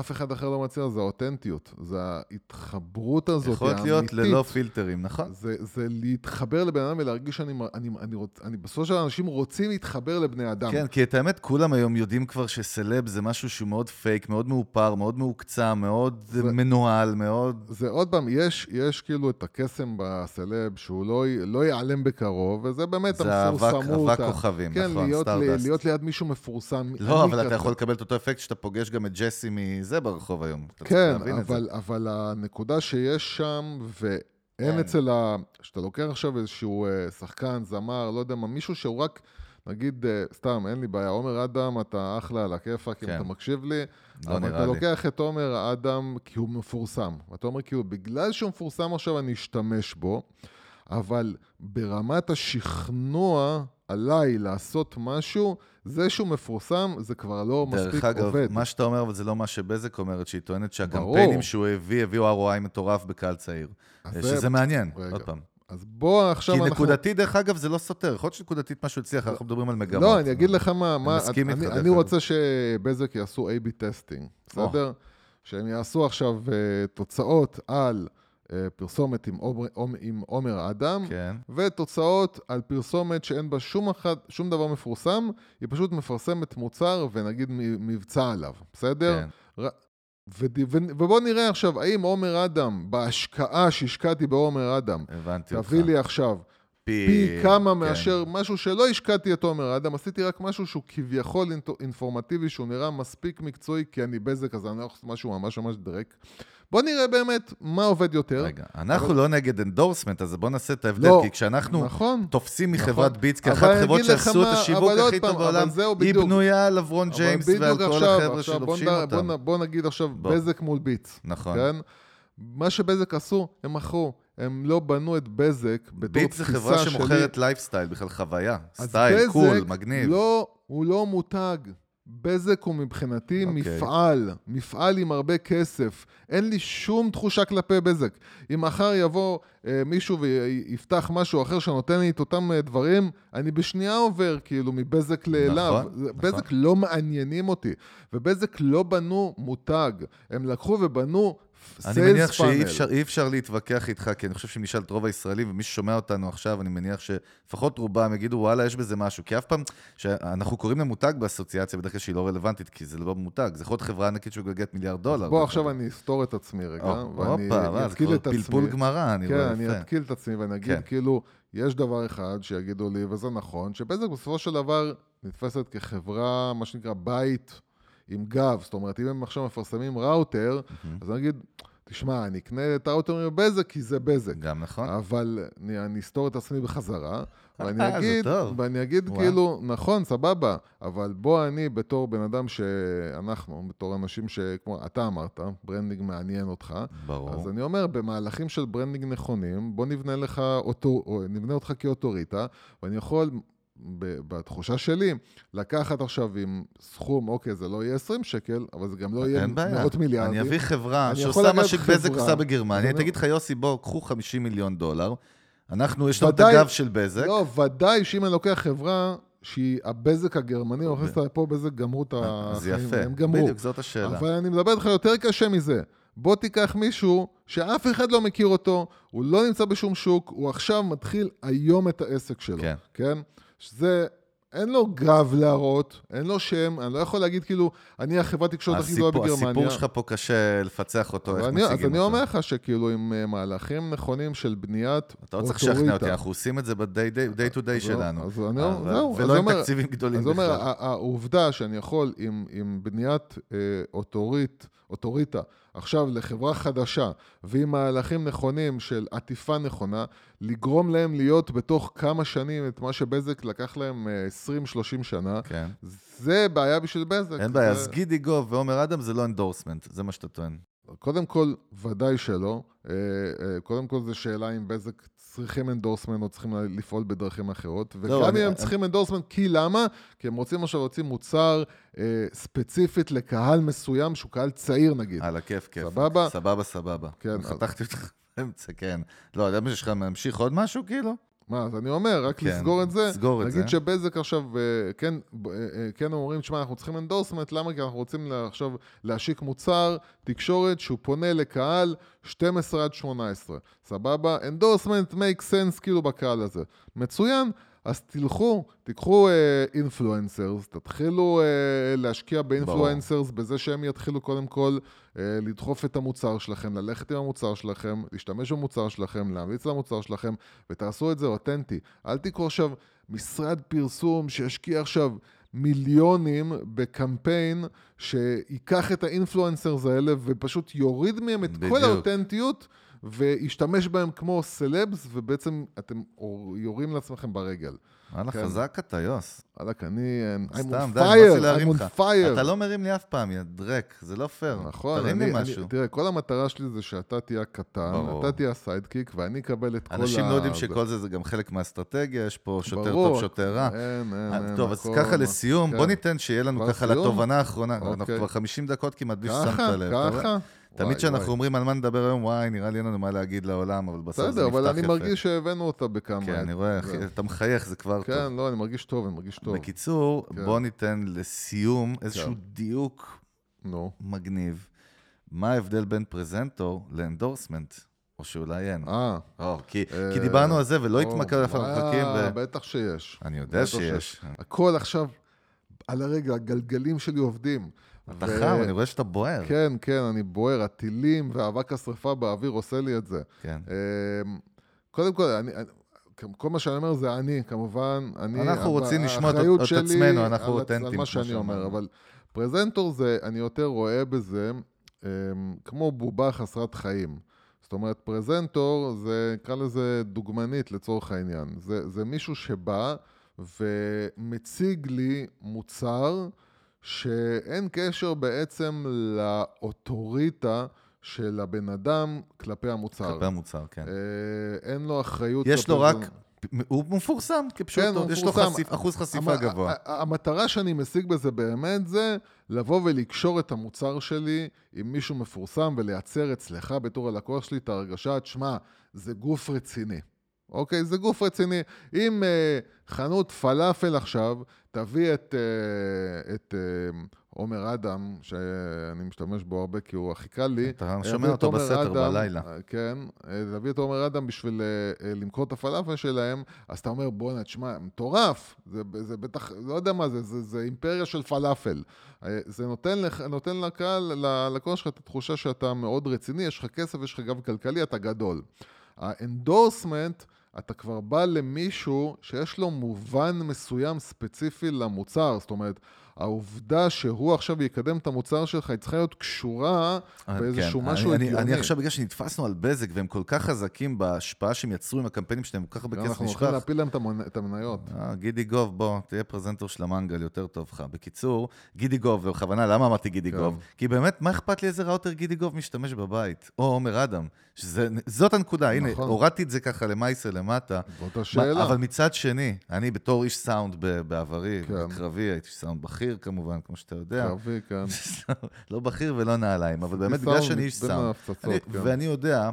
אף אחד אחר לא מצליח, זה האותנטיות. זה ההתחברות הזאת, האמיתית. להיות ללא פילטרים, נכון? זה, זה להתחבר לבן אדם ולהרגיש שאני, אני, אני, רוצ, אני בסופו של אנשים רוצים להתחבר לבני אדם. כן, כי את האמת, כולם היום יודעים כבר שסלב זה משהו שהוא מאוד פייק, מאוד מאופר, מאוד מהוקצע, מאוד זה- מנוהל, מאוד... זה עוד פעם, יש, יש כאילו את הקסם בסלב שהוא לא, לא ייעלם בקרוב, וזה באמת זה אבק, המפורסמות. אבק ה- כוכבים, כן, נכון, stardust. להיות ליד מישהו מפורסם. לא, אבל אתה. יכול לקבל את אותו אפקט שאתה פוגש גם את ג'סי מזה ברחוב היום. אתה כן. אבל, אבל הנקודה שיש שם, ואין כן. אצל ה... שאתה לוקח עכשיו איזשהו אה, שחקן, זמר, לא יודע מה, מישהו שהוא רק, נגיד, אה, סתם, אין לי בעיה, עומר אדם, אתה אחלה על הכיפאק, אם כן. אתה מקשיב לי, לא אבל אתה לי. לוקח את עומר אדם כי הוא מפורסם. ואתה אומר, כאילו, בגלל שהוא מפורסם עכשיו אני אשתמש בו, אבל ברמת השכנוע עליי לעשות משהו, זה שהוא מפורסם, זה כבר לא מספיק דרך אגב, עובד. מה שאתה אומר, אבל זה לא מה שבזק אומרת, שהיא טוענת שהקמפיינים ברור. שהוא הביא, הביאו ROI מטורף בקהל צעיר. אה, זה- שזה מעניין, רגע, עוד פעם. אז בוא עכשיו כי אנחנו... נקודתית, דרך אגב, זה לא סותר. יכול להיות שנקודתית משהו הצליח, אנחנו מדברים על מגמות. לא, אני אגיד לך מה, מה מסכים אני, איתך, אני אגב. רוצה שבזק יעשו A-B testing, בסדר? שהם יעשו עכשיו uh, תוצאות על פרסומת עם עומר, עם עומר אדם, כן. ותוצאות על פרסומת שאין בה שום, אחד, שום דבר מפורסם, היא פשוט מפרסמת מוצר ונגיד מבצע עליו, בסדר? כן. ר... וד... ו... ובוא נראה עכשיו, האם עומר אדם, בהשקעה שהשקעתי בעומר אדם, הבנתי אותך. תביא לי עכשיו פי כמה מאשר משהו שלא השקעתי את עומר אדם, עשיתי רק משהו שהוא כביכול אינפורמטיבי, שהוא נראה מספיק מקצועי, כי אני בזק, אז אני לא יכול לעשות משהו ממש ממש דרק. בוא נראה באמת מה עובד יותר. רגע, אנחנו אבל- לא נגד endorsement, אז בוא נעשה את ההבדל, לא, כי כשאנחנו נכון. תופסים נכון. מחברת ביטס אבל כאחת החברות שעשו את השיווק הכי טוב פעם, בעולם, אבל זהו היא בדיוק. בנויה על לברון אבל ג'יימס ועל כל החבר'ה שלובשים אותם. בוא נגיד עכשיו בוא. בזק מול ביטס. נכון. כן? מה שבזק עשו, הם מכרו. הם לא בנו את בזק בתור ביטס זה תפיסה חברה שלי. שמוכרת לייפסטייל, בכלל חוויה. style, בזק cool, מגניב. לא, הוא לא מותג. בזק הוא מבחינתי אוקיי. מפעל, מפעל עם הרבה כסף. אין לי שום תחושה כלפי בזק. אם מחר יבוא אה, מישהו ויפתח משהו אחר שנותן לי את אותם אה, דברים, אני בשנייה עובר כאילו מבזק לאליו. נכון, זה- נכון. בזק לא מעניינים אותי. ובזק לא בנו מותג. הם לקחו ובנו אני מניח שאי. אפשר, אפשר להתווכח איתך, כי אני חושב שאם נשאל את רוב הישראלים, ומי ששומע אותנו עכשיו, אני מניח שלפחות רובם יגידו, וואלה, יש בזה משהו. כי אף פעם, שאנחנו קוראים למותג באסוציאציה, בדרך כלל שהיא לא רלוונטית, כי זה לא מותג, זה יכול להיות חברה ענקית שמגלגלת מיליארד דולר. בוא עכשיו. אני אסתור את עצמי רגע, ואני אתקיל את עצמי. פלפול גמרא, אני כן, רואה אני יפה. אתקיל את עצמי ואני אגיד כן. כאילו, יש דבר אחד שיגידו לי, וזה נכון, שבזק בסופו של דבר נתפסת כחברה, מה שנקרא, בית עם גב. זאת אומרת, אם הם עכשיו מפרסמים ראוטר, אז אני אגיד, תשמע, אני אקנה את הראוטר מבזק כי זה בזק. גם נכון. אבל אני, אני אסתור את עצמי בחזרה, ואני אה, אגיד. ואני אגיד וואו. כאילו, נכון, סבבה, אבל בוא אני בתור בן אדם שאנחנו, בתור אנשים שכמו אתה אמרת, branding מעניין אותך, ברור. אז אני אומר, במהלכים של branding נכונים, בוא נבנה לך אותו, או נבנה אותך כאוטוריטה, ואני יכול, בתחושה שלי, לקחת עכשיו עם סכום, אוקיי, זה לא יהיה 20 שקל, אבל זה גם לא יהיה. מאות מיליארדים. אני אביא חברה אני שעושה מה שבזק. עושה בגרמניה, אני תגיד לך, יוסי, בוא, קחו 50 מיליון דולר. אנחנו, יש לנו את הגב של בזק. לא, ודאי שאם אני לוקח חברה שהיא הבזק הגרמני, מכניס אותה לפה, בזק גמרו את אז החיים, יפה. הם גמרו. בדיוק, זאת השאלה. אבל אני מדבר איתך יותר קשה מזה. בוא תיקח מישהו שאף אחד לא מכיר אותו, הוא לא נמצא בשום שוק, הוא עכשיו מתחיל היום את העסק שלו. כן. כן? שזה, אין לו גב להראות, אין לו שם, אני לא יכול להגיד כאילו, אני החברת תקשורת הכי גדולה בגרמניה. הסיפור שלך פה קשה לפצח אותו, איך אני, מציגים אז אני אותו. אומר לך שכאילו עם אה, מהלכים נכונים של בניית אתה לא צריך לשכנע אותי, אנחנו עושים את זה ב-day to day אז לא- שלנו. אז אני, אבל- זהו, אז ולא עם אומר- תקציבים גדולים אז הוא אומר, בכלל. העובדה שאני יכול עם, עם בניית אה, אוטורית, אוטוריטה, עכשיו לחברה חדשה, ועם מהלכים נכונים של עטיפה נכונה, לגרום להם להיות בתוך כמה שנים את מה שבזק לקח להם אה, 20-30 שנה, כן. זה בעיה בשביל בזק. אין בעיה, זה- אז גידי גוב ועומר אדם זה לא endorsement, זה מה שאתה טוען. קודם כל, ודאי שלא. אה, אה, קודם כל, זו שאלה אם בזק צריכים endorsement או צריכים לפעול בדרכים אחרות. וגם לא, אני- אם הם צריכים endorsement, כי למה? כי הם רוצים עכשיו להוציא מוצר אה, ספציפית לקהל מסוים, שהוא קהל צעיר נגיד. על הכיף, כיף. סבבה? סבבה, סבבה. כן, חתכתי אותך באמצע, כן. לא, יודע מה שיש לך, ממשיך עוד משהו כאילו? מה, אז אני אומר, רק כן, לסגור את זה. סגור את נגיד זה. שבזק עכשיו, אה, כן, אה, אה, כן אומרים, תשמע, אנחנו צריכים endorsement, למה? כי אנחנו רוצים עכשיו להשיק מוצר תקשורת שהוא פונה לקהל 12 עד 18. סבבה? endorsement make sense כאילו בקהל הזה. מצוין. אז תלכו, תיקחו influencers, תתחילו uh, להשקיע ב influencers בזה שהם יתחילו קודם כל uh, לדחוף את המוצר שלכם, ללכת עם המוצר שלכם, להשתמש במוצר שלכם, להמליץ למוצר שלכם, ותעשו את זה אותנטי. אל תיקחו עכשיו משרד פרסום שישקיע עכשיו מיליונים בקמפיין שייקח את האינפלואנסרס האלה ופשוט יוריד מהם את בדיוק. כל האותנטיות. וישתמש בהם כמו סלבס, ובעצם אתם יורים לעצמכם ברגל. וואלה, כן. חזק אתה, יוס. וואלכ, אני... סתם, די, אני fire, להרים לך. אתה לא מרים לי אף פעם, יא דרק, זה לא פייר. נכון, תרים אני, לי אני, משהו. תראה, כל המטרה שלי זה שאתה תהיה הקטן. אתה תהיה הסיידקיק, ואני אקבל את כל ה... אנשים לא יודעים שכל זה זה גם 50 מהאסטרטגיה, יש פה שוטר ברור. טוב, שוטר רע. אין, אין, אה, אין. טוב, אז הכל- ככה לסיום, כן. בוא ניתן שיהיה לנו ככה? לתובנה האחרונה. אנחנו אוקיי. כבר 50 דקות כמעט בלי ששמת ככה, לב. רואה? ככה. תמיד כשאנחנו. אומרים על מה נדבר היום, וואי, נראה לי אין לנו מה להגיד לעולם, אבל בסוף זה בסדר, נפתח אבל אני יפה. מרגיש שהבאנו אותה בכמה... כן, אני רואה, אתה מחייך, זה כבר טוב. כן, לא, אני מרגיש טוב, אני מרגיש טוב. בקיצור, כן. בוא ניתן לסיום איזשהו כן. דיוק. מגניב. מה ההבדל בין פרזנטור לאנדורסמנט? או שאולי אין. אה. כי, אה, כי דיברנו על זה ולא התמקד על הפרקים. אה. בטח שיש. אני יודע שיש. הכל עכשיו, על הרגע, הגלגלים שלי עובדים. אתה ו- חם, אני רואה שאתה בוער. כן, כן, אני בוער, הטילים ואבק השרפה באוויר עושה לי את זה. כן. אמ, קודם כל, אני, כל מה שאני אומר זה אני, כמובן. אני, אנחנו רוצים לשמוע את- את שלי עצמנו, אנחנו אותנטיים, על מה שאני אומר. אבל פרזנטור זה, אני יותר רואה בזה אמ, כמו בובה חסרת חיים. זאת אומרת, פרזנטור זה, נקרא לזה דוגמנית לצורך העניין. זה, זה מישהו שבא ומציג לי מוצר שאין קשר בעצם לאוטוריטה של הבן אדם כלפי המוצר. כלפי המוצר, כן. אה, אין לו אחריות... יש לו רק. הוא מפורסם כפשוטו, כן, יש לו. חשיפ- אחוז חשיפה המ- גבוה. המטרה שאני משיג בזה באמת זה לבוא ולקשור את המוצר שלי עם מישהו מפורסם ולייצר אצלך בתור הלקוח שלי את ההרגשה, תשמע, זה גוף רציני. אוקיי? זה גוף רציני. אם uh, חנות פלאפל עכשיו תביא את, uh, את uh, עומר אדם, שאני משתמש בו הרבה כי הוא הכי קל לי. אתה שומע אותו בסתר אדם, בלילה. אה, כן, אה, להביא את עומר אדם בשביל אה, אה, למכור את הפלאפל שלהם, אז אתה אומר, בואנה, תשמע, מטורף, זה, זה בטח, לא יודע מה זה, זה, זה אימפריה של פלאפל. אה, זה נותן, לך, נותן לקהל, ללקוח שלך את התחושה שאתה מאוד רציני, יש לך כסף, יש לך גב כלכלי, אתה גדול. ה endorsement, אתה כבר בא למישהו שיש לו מובן מסוים ספציפי למוצר, זאת אומרת, העובדה שהוא עכשיו יקדם את המוצר שלך, היא צריכה להיות קשורה אה, באיזשהו כן. משהו אני- הגיוני. אני עכשיו, בגלל שנתפסנו על בזק, והם כל כך חזקים בהשפעה שהם יצרו עם הקמפיינים שלהם, כל כך הרבה כסף אנחנו הולכים נשפך. להפיל להם את המניות. אה, גידי גוב, בוא, תהיה פרזנטור של המנגל, יותר טוב לך. בקיצור, גידי גוב, ובכוונה, למה אמרתי גידי כן. גוב? כי באמת, מה אכפת לי איזה ראוטר גידי גוב משתמש בבית? או עומר אדם. שזה- זאת הנקודה, הנה, נכון. הורדתי את זה ככה למייסר למטה. זאת השאלה. אבל מצד שני, אני בתור איש סאונד בעברי, כן. בקרבי, הייתי סאונד בכיר כמובן, כמו שאתה יודע. קרבי, כן. לא בכיר ולא נעליים, אבל באמת בגלל שאני איש סאונד. כן. ואני יודע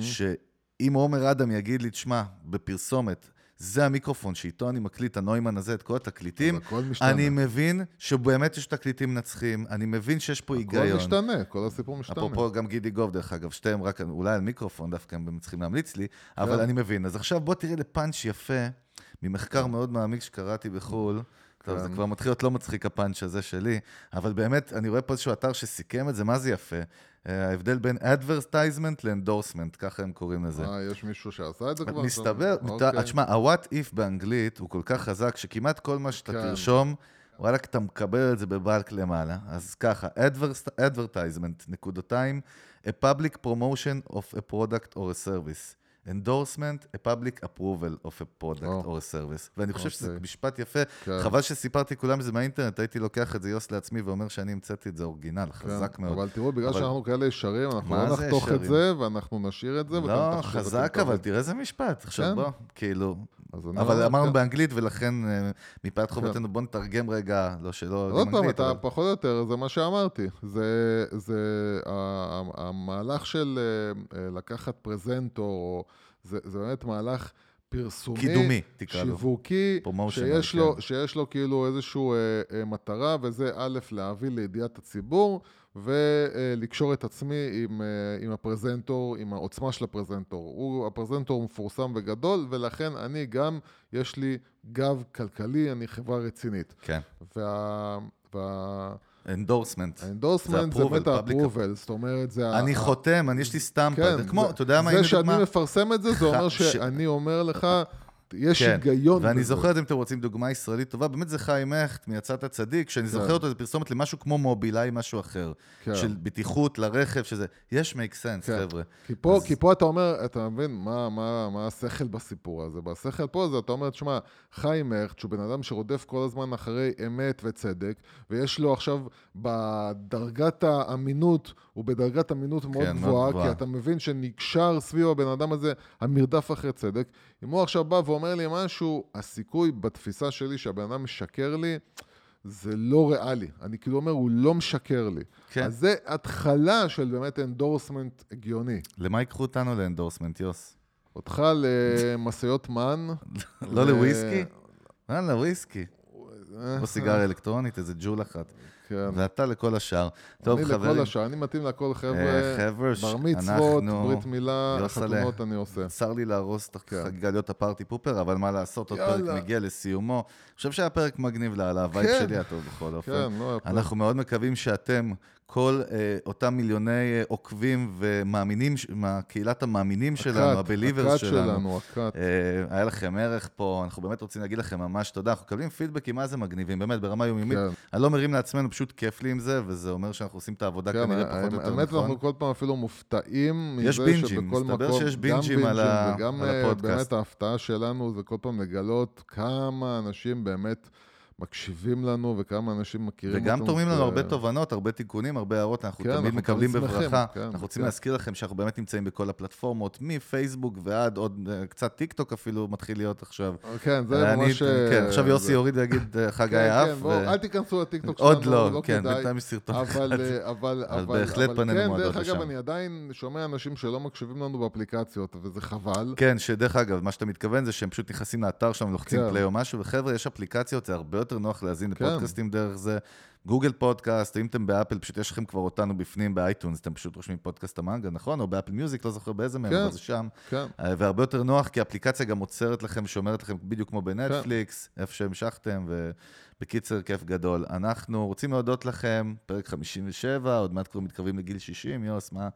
שאם עומר אדם יגיד לי, תשמע, בפרסומת, זה המיקרופון שאיתו אני מקליט, הנוימן הזה, את כל התקליטים, הכל משתנה. אני מבין שבאמת יש תקליטים מנצחים, אני מבין שיש פה הכל היגיון. משתנה, כל הסיפור משתנה. אפרופו גם גידי גוב, דרך אגב, שתיהם רק, אולי על מיקרופון דווקא הם צריכים להמליץ לי, אבל כן. אני מבין. אז עכשיו בוא תראה לפאנץ' יפה, ממחקר מאוד מעמיק שקראתי בחו"ל. טוב, זה כן. כבר מתחיל להיות לא מצחיק הפאנץ' הזה שלי, אבל באמת, אני רואה פה איזשהו אתר שסיכם את זה, מה זה יפה? אה, ההבדל בין advertisement ל-endorsement, ככה הם קוראים לזה. אה, יש מישהו שעשה את זה כבר? מסתבר, אוקיי. תשמע, ה-what if באנגלית הוא כל כך חזק, שכמעט כל מה שאתה כן. תרשום, וואלכ, אתה מקבל את זה בבלק למעלה. אז ככה, adver- advertisement, נקודתיים, a public promotion of a product or a service. Endorsement, a public approval of a product או. or a service. ואני חושב שזה אוקיי. משפט יפה. כן. חבל שסיפרתי כולם את זה מהאינטרנט, הייתי לוקח את זה יוס לעצמי ואומר שאני המצאתי את זה אורגינל, חזק כן, מאוד. אבל תראו, בגלל אבל- שאנחנו כאלה ישרים, אנחנו לא נחתוך את ישרים? זה, ואנחנו נשאיר את זה, לא, חזק, אבל. תראה איזה משפט. עכשיו כן. בוא, כאילו... אבל אמרנו כן. באנגלית, ולכן אה, מפאת חובתנו בוא נתרגם רגע, לא שלא עוד פעם, אתה אבל... פחות או יותר, זה מה שאמרתי. זה, זה המהלך של אה, אה, לקחת פרזנטור, או- זה, זה באמת מהלך פרסומי, קידומי, תקרא לו. שיווקי, שיש לו, כן. שיש לו כאילו איזושהי אה, אה, מטרה, וזה א', להביא לידיעת הציבור, ולקשור את עצמי עם, אה, עם הפרזנטור, עם העוצמה של הפרזנטור. הוא, הפרזנטור מפורסם וגדול, ולכן אני גם, יש לי גב כלכלי, אני חברה רצינית. כן. וה... וה... endorsement. ה endorsement זה באמת ה-approval, זאת אומרת, זה... אני חותם, אני יש לי סטמפה. כן, זה כמו, אתה יודע מה, זה שאני. מפרסם את זה, זה אומר שאני אומר לך, יש כן, היגיון ואני בזה. זוכר את זה, אם אתם רוצים דוגמה ישראלית טובה, באמת זה חיים הכט מיצאת הצדיק, שאני זוכר כן. אותו, זה פרסומת למשהו כמו מובילאיי, משהו אחר. כן. של בטיחות לרכב, שזה... יש make sense, כן. חבר'ה. כי פה, אז- כי פה אתה אומר, אתה מבין, מה, מה, מה השכל בסיפור הזה? בשכל פה זה, אתה אומר, תשמע, חיים הכט, שהוא בן אדם שרודף כל הזמן אחרי אמת וצדק, ויש לו עכשיו, בדרגת האמינות, הוא בדרגת אמינות מאוד כן, גבוהה, גבוהה. כי אתה מבין שנקשר סביב הבן אדם הזה המרדף אחרי צדק. אם הוא עכשיו בא ואומר לי משהו, הסיכוי בתפיסה שלי שהבן אדם משקר לי, זה לא ריאלי. אני כאילו אומר, הוא לא משקר לי. כן. אז זה התחלה של באמת endorsement הגיוני. למה ייקחו אותנו ל endorsement, יוס? אותך למשאיות מן. לא לוויסקי? יאללה, וויסקי. אה, או סיגריה אלקטרונית, איזה ג'ול אחת. כן. ואתה לכל השאר. טוב, אני חברים. לכל השאר, אני מתאים לכל חבר'ה, אה, חבר'ה, בר מצוות, אנחנו- ברית מילה, יוסלה. חתונות אני עושה. צר לי להרוס את כן. החגיגה להיות ה party pooper, אבל מה לעשות, עוד פרק. מגיע לסיומו. אני חושב שהיה פרק מגניב לה- לה vibe כן. שלי הטוב בכל אופן. כן, לא. אנחנו מאוד מקווים שאתם, כל אה, אותם מיליוני אה, עוקבים ומאמינים, מהקהילת המאמינים שלנו, הבליברס שלנו. שלנו, הכת. אה, היה לכם ערך פה, אנחנו באמת רוצים להגיד לכם ממש תודה. אנחנו מקבלים פידבקים מה זה מגניבים, באמת, ברמה יומיומית. כן. אני לא מרים לעצמנו, פשוט כיף לי עם זה, וזה אומר שאנחנו עושים את העבודה כן, כנראה פחות או יותר האמת, נכון. אנחנו כל פעם אפילו מופתעים מזה יש בינג'ים, שבכל מסתבר שיש בינג'ים על ה- וגם על אה, הפודקאסט. באמת ההפתעה שלנו זה כל פעם לגלות כמה אנשים באמת מקשיבים לנו וכמה אנשים מכירים וגם אותנו. תורמים לנו הרבה תובנות, הרבה תיקונים, הרבה הערות, אנחנו כן, תמיד אנחנו מקבלים בברכה. כן, אנחנו רוצים כן. להזכיר לכם שאנחנו באמת נמצאים בכל הפלטפורמות, מפייסבוק ועד עוד אה, קצת טיק טוק אפילו מתחיל להיות עכשיו. כן, זה אני- ממש... אה, כן, עכשיו יוסי זה- יוריד ויגיד אה, חגי כן, האף. כן, ו- אל תיכנסו לטיקטוק שלנו, עוד לא, לא כן, כדאי. בינתיים יש סרטון. אבל, אה, אבל, אבל אבל, בהחלט פנינו כן, מועדות דרך אגב, לשם. אני עדיין שומע אנשים שלא מקשיבים לנו באפליקציות, וזה חבל. כן, שדרך אגב, מה שאתה מתכוון זה שהם פשוט נכנסים לאתר שלנו, לוחצים כן. play או משהו, וחבר'ה, יש אפליקציות, זה הרבה יותר נוח להאזין כן. לפודקאסטים דרך זה. גוגל פודקאסט, אם אתם באפל, פשוט יש לכם כבר אותנו בפנים באייטונס, אתם פשוט רושמים פודקאסט המנגל, נכון? או באפל מיוזיק, לא זוכר באיזה מהם, כן. אבל זה שם. כן. אה, והרבה יותר נוח, כי האפליקציה גם עוצרת לכם, שומרת לכם בדיוק כמו בנטפליקס, איפה שהמשכתם, ובקיצר, כיף גדול. אנחנו רוצים להודות לכם, פרק 57, עוד מעט כבר מתקרבים לגיל 60, יוס, מה?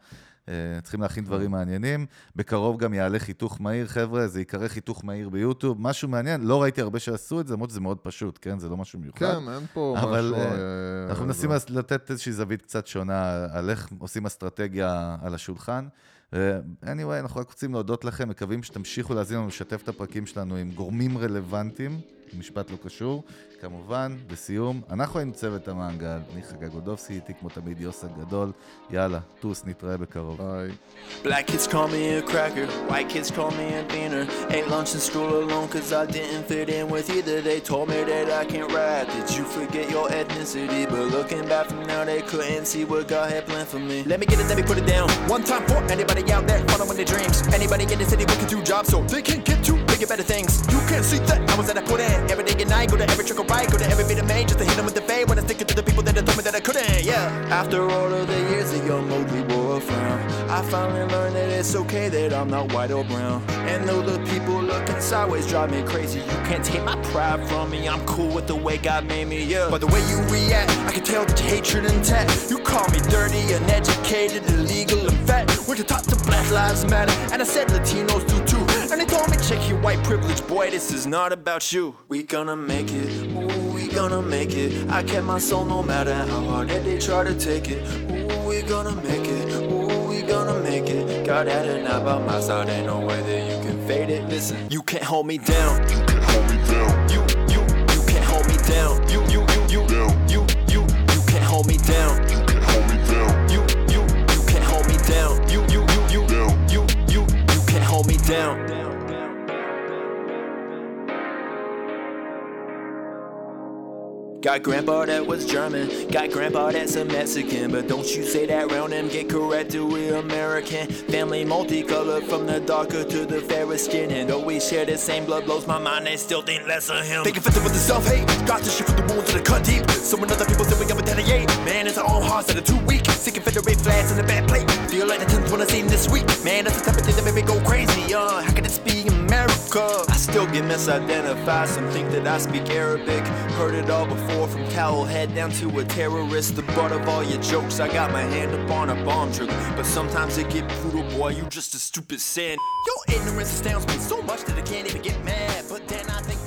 אה, צריכים להכין דברים מעניינים. בקרוב גם יעלה חיתוך מהיר, חבר'ה, זה ייקרא חיתוך מהיר ביוטיוב. משהו מעניין, לא ראיתי הרבה שעשו את זה, למרות שזה מאוד פשוט, כן? זה לא משהו מיוחד. כן, אין פה אבל משהו... אה, אה, אנחנו מנסים זה- לס- לתת איזושהי זווית קצת שונה על איך עושים אסטרטגיה על השולחן. anyway, אנחנו רק רוצים להודות לכם, מקווים שתמשיכו להאזין לנו, לשתף את הפרקים שלנו עם גורמים רלוונטיים, משפט לא קשור. כמובן, לסיום, אנחנו היינו צוות המעגל, אני חגג גודובסקי, איתי כמו תמיד יוס הגדול. יאללה, טוס, נתראה בקרוב. ביי. Black kids call me a cracker, white kids call me a beaner. Ate lunch in school alone cause I didn't fit in with either. They told me that I can't rap. Did you forget your ethnicity? But looking back from now, they couldn't see what God had planned for me. Let me get it, let me put it down. One time for anybody out there following their dreams. Anybody in the city working two jobs so they can get to better things. You can't see that I was that I put in. Every day and night, go to every trick or right, go to every bit of made just to hit them with the fade. When I stick it to the people that told me that I couldn't, yeah. After all of the years, a young Mowgli wore a frown. I finally learned that it's okay that I'm not white or brown. And though the people looking sideways drive me crazy, you can't take my pride from me. I'm cool with the way God made me, yeah. But the way you react, I can tell that your hatred intact. You call me dirty, uneducated, illegal, and fat. You talk to Black Lives Matter, and I said Latinos. And told me check your white privilege, boy, this is not about you. We gonna make it, ooh, we gonna make it. I kept my soul no matter how hard that they try to take it. Ooh, we gonna make it, ooh, we gonna make it. Got that and not by my side, ain't no way that you can fade it. Listen, you can't hold me down. Got grandpa that was German, got grandpa that's a Mexican. But don't you say that round him, get corrected, we American. Family multicolored from the darker to the fairer skin. And always share the same blood, blows my mind, they still think less of him. Thinking fit with the self hate, got the shit from the wounds that the cut deep. So when other people say we got retaliate, man, it's our own hearts that are too weak. Sick Confederate flags in the bad plate. Feel like the 10th one I seen this week. Man, that's the type of thing that made me go crazy, uh. How can this be America? I still get misidentified, some think that I speak Arabic. Heard it all before, from cowel head down to a terrorist. The butt of all your jokes, I got my hand up on a bomb trigger. But sometimes it get brutal, boy, you just a stupid sin. Your ignorance astounds me so much that I can't even get mad. But then I think